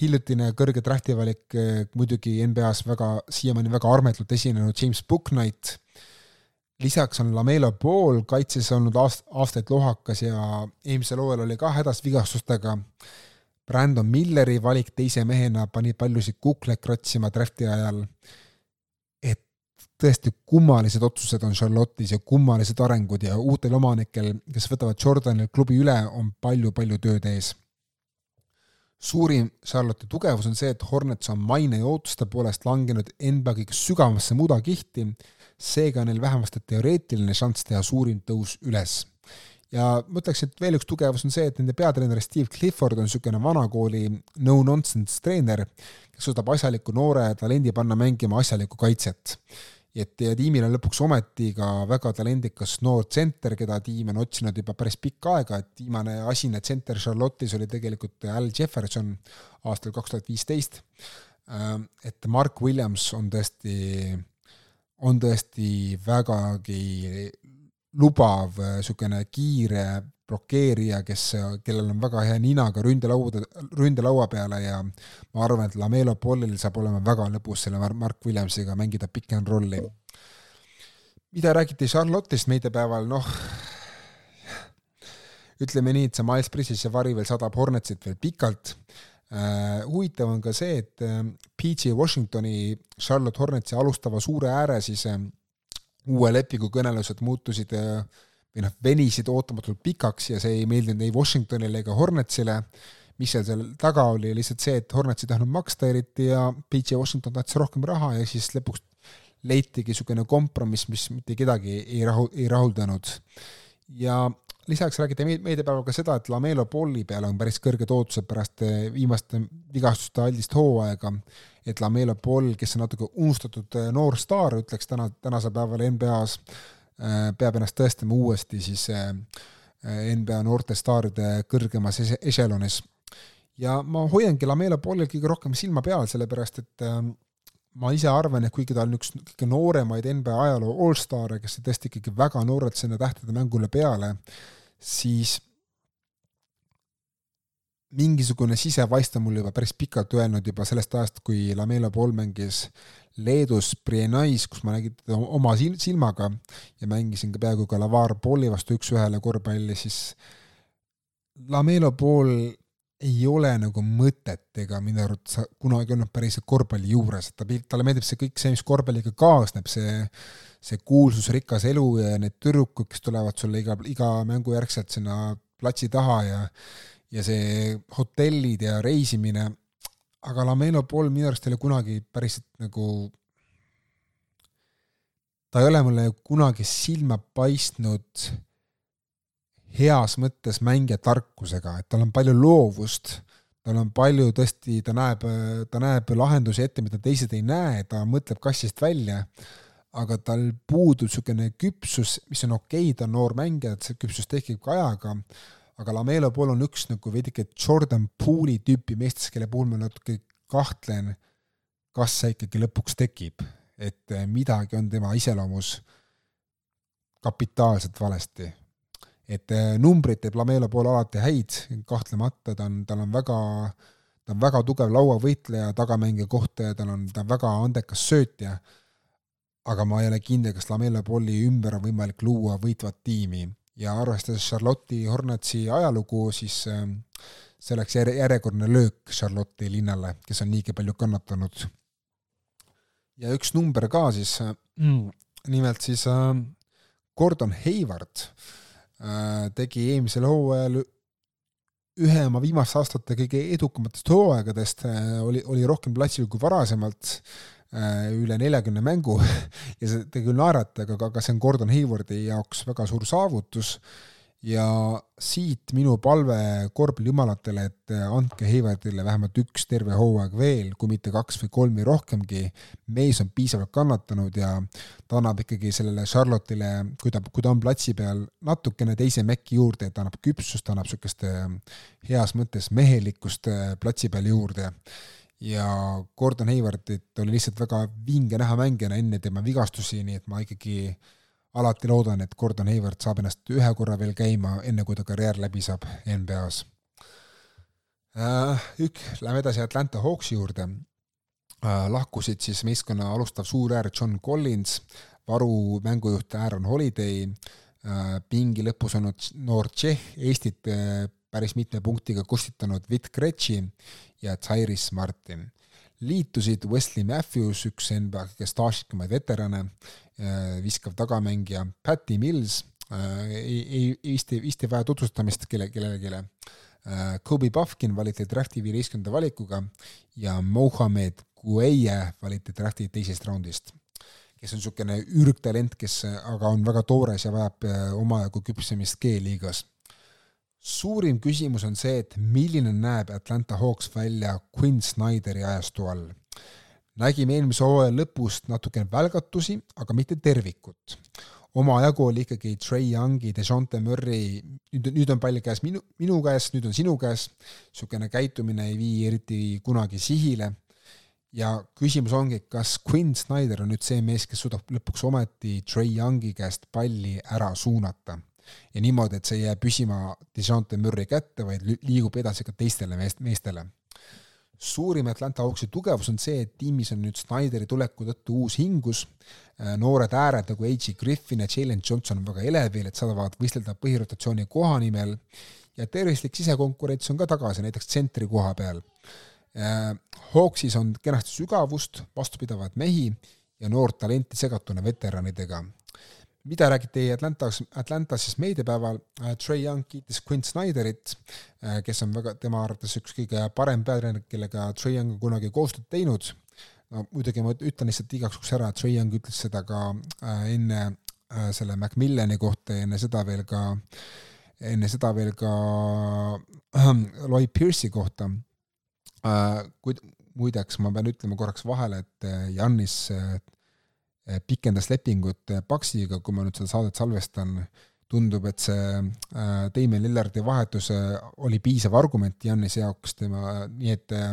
hiljutine kõrge draftivalik eh, muidugi NBA-s väga, siiamaani väga armetult esinenud James Booknight, lisaks on Lamelo Ball kaitses olnud aast-, aastaid lohakas ja eelmisel hooajal oli ka hädas vigastustega, Brandon Milleri valik teise mehena pani paljusid kukleid kratsima drafti ajal, et tõesti kummalised otsused on Charlotte'is ja kummalised arengud ja uutel omanikel, kes võtavad Jordani klubi üle, on palju-palju tööd ees suurim Charlotte'i tugevus on see, et Hornets on maine ja ootuste poolest langenud NBA kõige sügavasse mudakihti, seega on neil vähemasti teoreetiline šanss teha suurim tõus üles. ja ma ütleks, et veel üks tugevus on see, et nende peatreener Steve Clifford on niisugune vanakooli no-nonsense treener, kes suudab asjaliku noore talendi panna mängima asjalikku kaitset ja tiimil on lõpuks ometi ka väga talendikas noor tsenter, keda tiim on otsinud juba päris pikka aega, et viimane asine tsenter Charlotte'is oli tegelikult Al Jefferson aastal kaks tuhat viisteist. Ähm, et Mark Williams on tõesti, on tõesti vägagi lubav niisugune kiire blokeerija, kes, kellel on väga hea ninaga ründelauda, ründelaua peale ja ma arvan, et Lamelo Pollil saab olema väga lõbus selle Mark Williamsiga mängida pick and rolli. mida räägiti Charlotte'ist meediapäeval, noh, ütleme nii, et see Miles Bridges ja vari veel sadab Hornetsit veel pikalt uh,. huvitav on ka see, et äh, PG Washingtoni Charlotte Hornetsi alustava suure ääre siis uh, uue lepingu kõnelused muutusid uh, või noh, venisid ootamatult pikaks ja see ei meeldinud ei Washingtonile ega Hornetsile. mis seal seal taga oli, lihtsalt see, et Hornets ei tahtnud maksta eriti ja PJ Washington tahtis rohkem raha ja siis lõpuks leitigi niisugune kompromiss, mis mitte kedagi ei rahu, ei rahuldanud. ja lisaks räägiti meediapäeval ka seda, et Lamelo Polli peale on päris kõrged ootused pärast eh, viimaste vigastuste aldist hooaega, et Lamelo Poll, kes on natuke unustatud eh, noor staar, ütleks täna, tänasel päeval NBA-s, peab ennast tõestama uuesti siis äh, NBA noorte staaride kõrgemas ešelonis. ja ma hoiangi Lamela Paulil kõige rohkem silma peal, sellepärast et äh, ma ise arvan, et kuigi ta on üks kõige nooremaid NBA ajaloo allstaare, kes tõesti ikkagi väga noorelt sinna tähtede mängule peale, siis mingisugune sisevaist on mulle juba päris pikalt öelnud juba sellest ajast, kui Lamela Paul mängis Leedus Briennais, kus ma nägin teda oma silmaga ja mängisin ka peaaegu ka Lavar Pauli vastu üks-ühele korvpalli, siis Lamela Paul ei ole nagu mõtet ega minu arvates kunagi olnud päriselt korvpalli juures, et ta, talle meeldib see kõik see, mis korvpalliga kaasneb, see see kuulsusrikas elu ja need tüdrukud, kes tulevad sulle iga, iga mängu järgselt sinna platsi taha ja ja see hotellid ja reisimine, aga Lamelo Paul minu arust ei ole kunagi päriselt nagu ta ei ole mulle kunagi silma paistnud heas mõttes mängija tarkusega, et tal on palju loovust, tal on palju tõesti, ta näeb, ta näeb lahendusi ette, mida teised ei näe, ta mõtleb kassist välja, aga tal puudub niisugune küpsus, mis on okei okay,, ta on noor mängija, et see küpsus tekib ka ajaga, aga Lamelo pool on üks nagu veidike Jordan Poole'i tüüpi meestest, kelle puhul ma natuke kahtlen, kas see ikkagi lõpuks tekib, et midagi on tema iseloomus kapitaalselt valesti. Et äh, numbrid teeb Lamela pool alati häid, kahtlemata ta on, tal on väga, ta on väga tugev lauavõitleja, tagamängija kohta ja tal on, ta on väga andekas söötja, aga ma ei ole kindel, kas Lamela pooli ümber on võimalik luua võitvat tiimi ja arvestades Charlotte'i Hornetsi ajalugu, siis äh, see oleks järje, järjekordne löök Charlotte'i linnale, kes on niigi palju kannatanud. ja üks number ka siis mm., nimelt siis äh, Gordon Hayward äh, Äh, tegi eelmisel hooajal ühe oma viimaste aastate kõige edukamatest hooaegadest, äh, oli, oli rohkem platsil kui varasemalt, äh, üle neljakümne mängu ja see tegi küll naerata, aga, aga see on Gordon Haywardi jaoks väga suur saavutus ja siit minu palve korvpallijumalatele, et andke Heiverdile vähemalt üks terve hooaeg veel, kui mitte kaks või kolm või rohkemgi. mees on piisavalt kannatanud ja ta annab ikkagi sellele Charlotte'ile, kui ta, kui ta on platsi peal, natukene teise mekki juurde, ta annab küpsust, ta annab niisugust heas mõttes mehelikkust äh, platsi peal juurde ja Gordon Haywardit oli lihtsalt väga vinge näha mängijana enne tema vigastusi, nii et ma ikkagi alati loodan, et Gordon Hayward saab ennast ühe korra veel käima, enne kui ta karjäär läbi saab NBA-s äh,. Ük-, lähme edasi Atlanta Hawksi juurde äh,. lahkusid siis meeskonna alustav suuräär John Collins, varu mängujuht Aaron Holiday äh,, pingi lõpus olnud noor Tšehh, Eestit päris mitme punktiga kustitanud Vitt Kretši ja Tyrese Martin. Liitusid Wesley Matthews, üks NBA kõige staažikamaid veterane, äh, viskav tagamängija, Patty Mills, äh, ei, ei, vist ei, vist ei vaja tutvustamist kelle, kellelegi, äh, Kobe Puffkin valiti drafti viieteistkümnenda valikuga ja Mohammed Gueye valiti drafti teisest raundist, kes on niisugune ürgtalent, kes aga on väga toores ja vajab omajagu küpsemist G-liigas suurim küsimus on see, et milline näeb Atlanta Hawks välja Quinn Snyderi ajastu all. nägime eelmise hooaja lõpust natukene välgatusi, aga mitte tervikut. omajagu oli ikkagi Trey Youngi, DeJounte Murray, nüüd, nüüd on pall käes minu, minu käes, nüüd on sinu käes, niisugune käitumine ei vii eriti kunagi sihile ja küsimus ongi, kas Quinn Snyder on nüüd see mees, kes suudab lõpuks ometi Trey Youngi käest palli ära suunata ja niimoodi, et see ei jää püsima Dejante Murry kätte, vaid liigub edasi ka teistele meest, meestele. suurim Atlanta Hawksi tugevus on see, et tiimis on nüüd Snyderi tuleku tõttu uus hingus, äh, noored ääred nagu A.J. Griffin ja Jalen Johnson on väga elevil, et saavad võistelda põhirotatsiooni koha nimel ja tervislik sisekonkurents on ka tagasi, näiteks tsentri koha peal. Äh, Hawksis on kenasti sügavust, vastupidavaid mehi ja noort talenti segatuna veteranidega mida räägiti Atlantas, Atlantas siis meediapäeval, äh, Trey Young kiitis Quinn Snyderit, äh, kes on väga, tema arvates üks kõige parem peatreener, kellega Trey Young on kunagi koostööd teinud, no muidugi ma ütlen lihtsalt igaks juhuks ära, et Trey Young ütles seda ka äh, enne selle Macmillani kohta ja enne seda veel ka, enne seda veel ka äh, Lloyd Pierce'i kohta. Äh,, kuid muideks ma pean ütlema korraks vahele, et Jannis äh, pikendas lepingut eh, Paxiga, kui ma nüüd seda saadet salvestan, tundub, et see äh, Damien Lillardi vahetus äh, oli piisav argument Giannise jaoks, tema, nii et äh,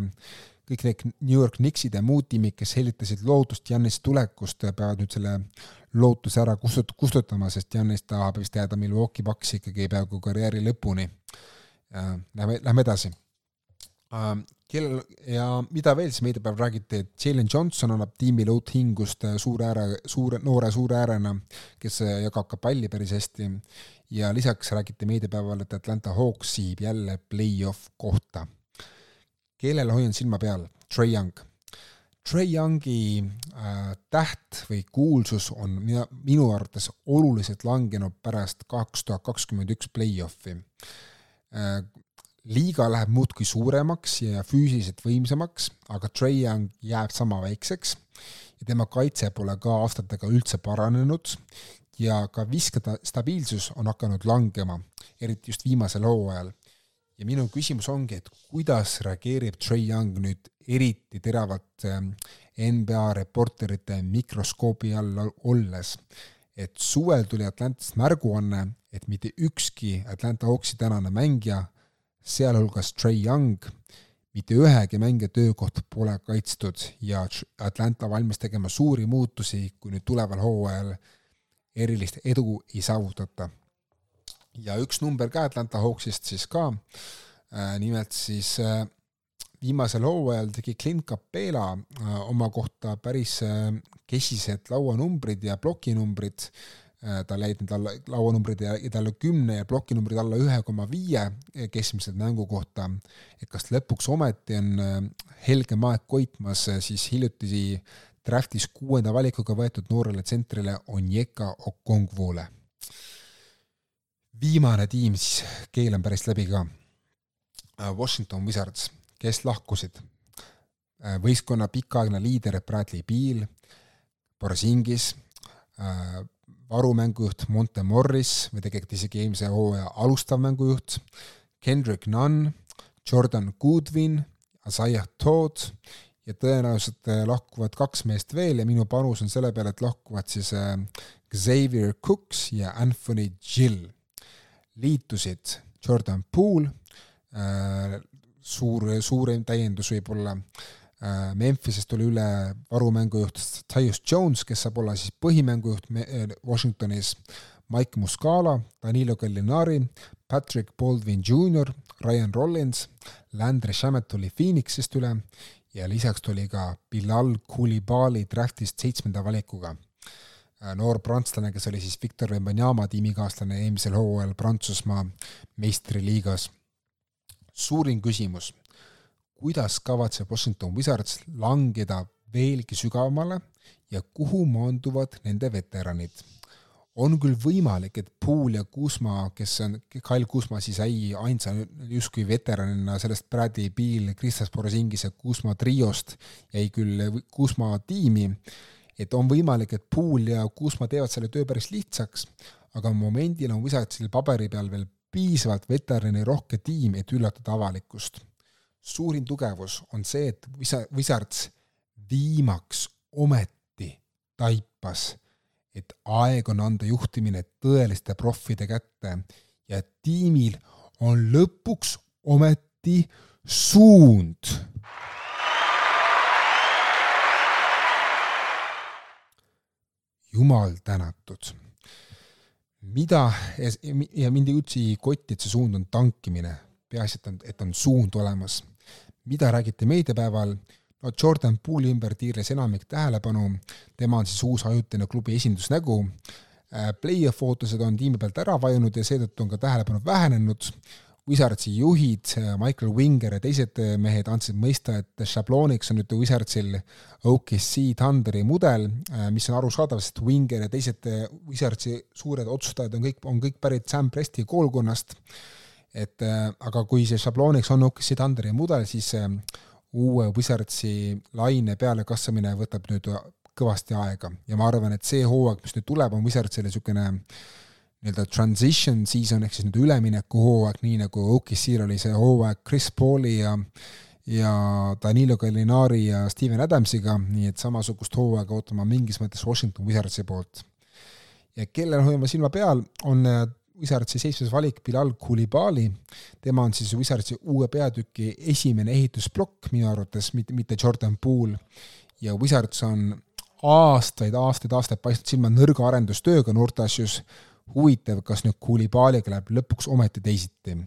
kõik need New York Knicksid ja muud tiimid, kes helitasid lootust Giannise tulekust, peavad nüüd selle lootuse ära kustut-, kustutama, sest Giannis tahab vist jääda Milwaukee Bucksi ikkagi peaaegu karjääri lõpuni. Lähme, lähme edasi. Kellel ja mida veel siis meediapäeval räägiti, et Jalen Johnson annab tiimile uut hingust suure ääre, suure, noore suure äärena, kes jagab ka palli päris hästi ja lisaks räägiti meediapäeval, et Atlanta Hawks siib jälle play-off kohta kellele hoian silma peal? Trey Young. Trey Youngi äh, täht või kuulsus on mina, minu arvates oluliselt langenud pärast kaks tuhat kakskümmend üks play-off'i äh,. Liiga läheb muudkui suuremaks ja füüsiliselt võimsamaks, aga Trey Young jääb sama väikseks ja tema kaitse pole ka aastatega üldse paranenud ja ka viskade stabiilsus on hakanud langema, eriti just viimasel hooajal. Ja minu küsimus ongi, et kuidas reageerib Trey Young nüüd eriti teravalt ähm, NBA reporterite mikroskoobi all olles, et suvel tuli Atlantast märguanne, et mitte ükski Atlanta Hawksi tänane mängija, sealhulgas Trey Young, mitte ühegi mängija töökoht pole kaitstud ja Atlanta valmis tegema suuri muutusi, kui nüüd tuleval hooajal erilist edu ei saavutata. Ja üks number ka Atlanta Hawksist siis ka, äh, nimelt siis äh, viimasel hooajal tegi Clint Capela äh, oma kohta päris kesised lauanumbrid ja plokinumbrid, tal jäid need lauanumbrid jäid alla kümne ja plokinumbrid alla ühe koma viie keskmiselt mängu kohta, et kas lõpuks ometi on helgem aeg koitmas siis hiljuti draftis kuuenda valikuga võetud noorele tsentrile Onyeka Okongwule viimane tiim, siis keelan päris läbi ka. Äh, Washington Wizards, kes lahkusid. Äh, võistkonna pikaaegne liider Bradley Beal, Borisingis, äh, varumängujuht Monte Morris või tegelikult isegi eelmise hooaja alustav mängujuht, Kendrick Nunn, Jordan Goodwin, Isaiah Todd ja tõenäoliselt lahkuvad kaks meest veel ja minu panus on selle peale, et lahkuvad siis Xavier Cooks ja Anthony Gill. Liitusid Jordan Poole, äh, suur, suurem täiendus võib-olla, äh, Memphisest tuli üle varumängujuht Tyus Jones, kes saab olla siis põhimängujuht äh, Washingtonis, Mike Muscala, Danilo Gallinari, Patrick Baldwin Jr, Ryan Rollins, Landry Shamet tuli Phoenixist üle ja lisaks tuli ka Bilal Koulibaly draftist seitsmenda valikuga. Äh, noor prantslane, kes oli siis Victor Wembanyama tiimikaaslane eelmisel hooajal Prantsusmaa meistriliigas. suurim küsimus, kuidas kavatseb Washington Wizards langeda veelgi sügavamale ja kuhu maanduvad nende veteranid? on küll võimalik, et Pool ja Kuzma, kes on, Kyle Kuzma siis jäi ainsa justkui veteranina sellest Bradley Beal, Kristaps Porzingis ja Kuzma triost, jäi küll Kuzma tiimi et on võimalik, et Pool ja Kuusma teevad selle töö päris lihtsaks, aga momendil on Wizardsil paberi peal veel piisavalt veterani rohke tiim, et üllatada avalikkust. Suurim tugevus on see, et Wizards viimaks ometi taipas, et aeg on anda juhtimine tõeliste proffide kätte ja tiimil on lõpuks ometi suund jumal tänatud. mida, ja mind ei üldse ei kotti, et see suund on tankimine, peaasi, et on, et on suund olemas. mida räägiti meediapäeval, no Jordan Poole'i ümber tiirles enamik tähelepanu, tema on siis uus ajutine klubi esindusnägu, äh, play-off ootused on tiimi pealt ära vajunud ja seetõttu on ka tähelepanu vähenenud, Wizardsi juhid, Michael Winger ja teised mehed andsid mõista, et šablooniks on nüüd Wizardsil OKC Thunderi mudel, mis on arusaadav, sest Winger ja teised Wizardsi suured otsustajad on kõik, on kõik pärit Sam Presti koolkonnast, et aga kui see šablooniks on OKC Thunderi mudel, siis uue Wizardsi laine pealekasvamine võtab nüüd kõvasti aega ja ma arvan, et see hooaeg, mis nüüd tuleb, on Wizardsile niisugune nii-öelda transition season ehk siis nüüd üleminekuhooaeg, nii nagu OKC-l oli see hooaeg Chris Pauli ja ja Danilo Gallinari ja Steven Adamsiga, nii et samasugust hooaega ootama mingis mõttes Washington Wizardsi poolt. ja kellel hoiame silma peal, on äh, Wizardsi seitsmes valik Bilal Koulibaly, tema on siis Wizardsi uue peatüki esimene ehitusplokk minu arvates, mitte, mitte Jordan Poole. ja Wizards on aastaid, aastaid, aastaid paistnud silma nõrga arendustööga noorteasjus, huvitav, kas nüüd Koulibalyga läheb lõpuks ometi teisiti.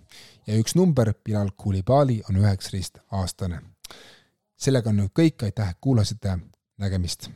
ja üks number, Bilal Koulibaly on üheksateist aastane. sellega on nüüd kõik, aitäh, et kuulasite, nägemist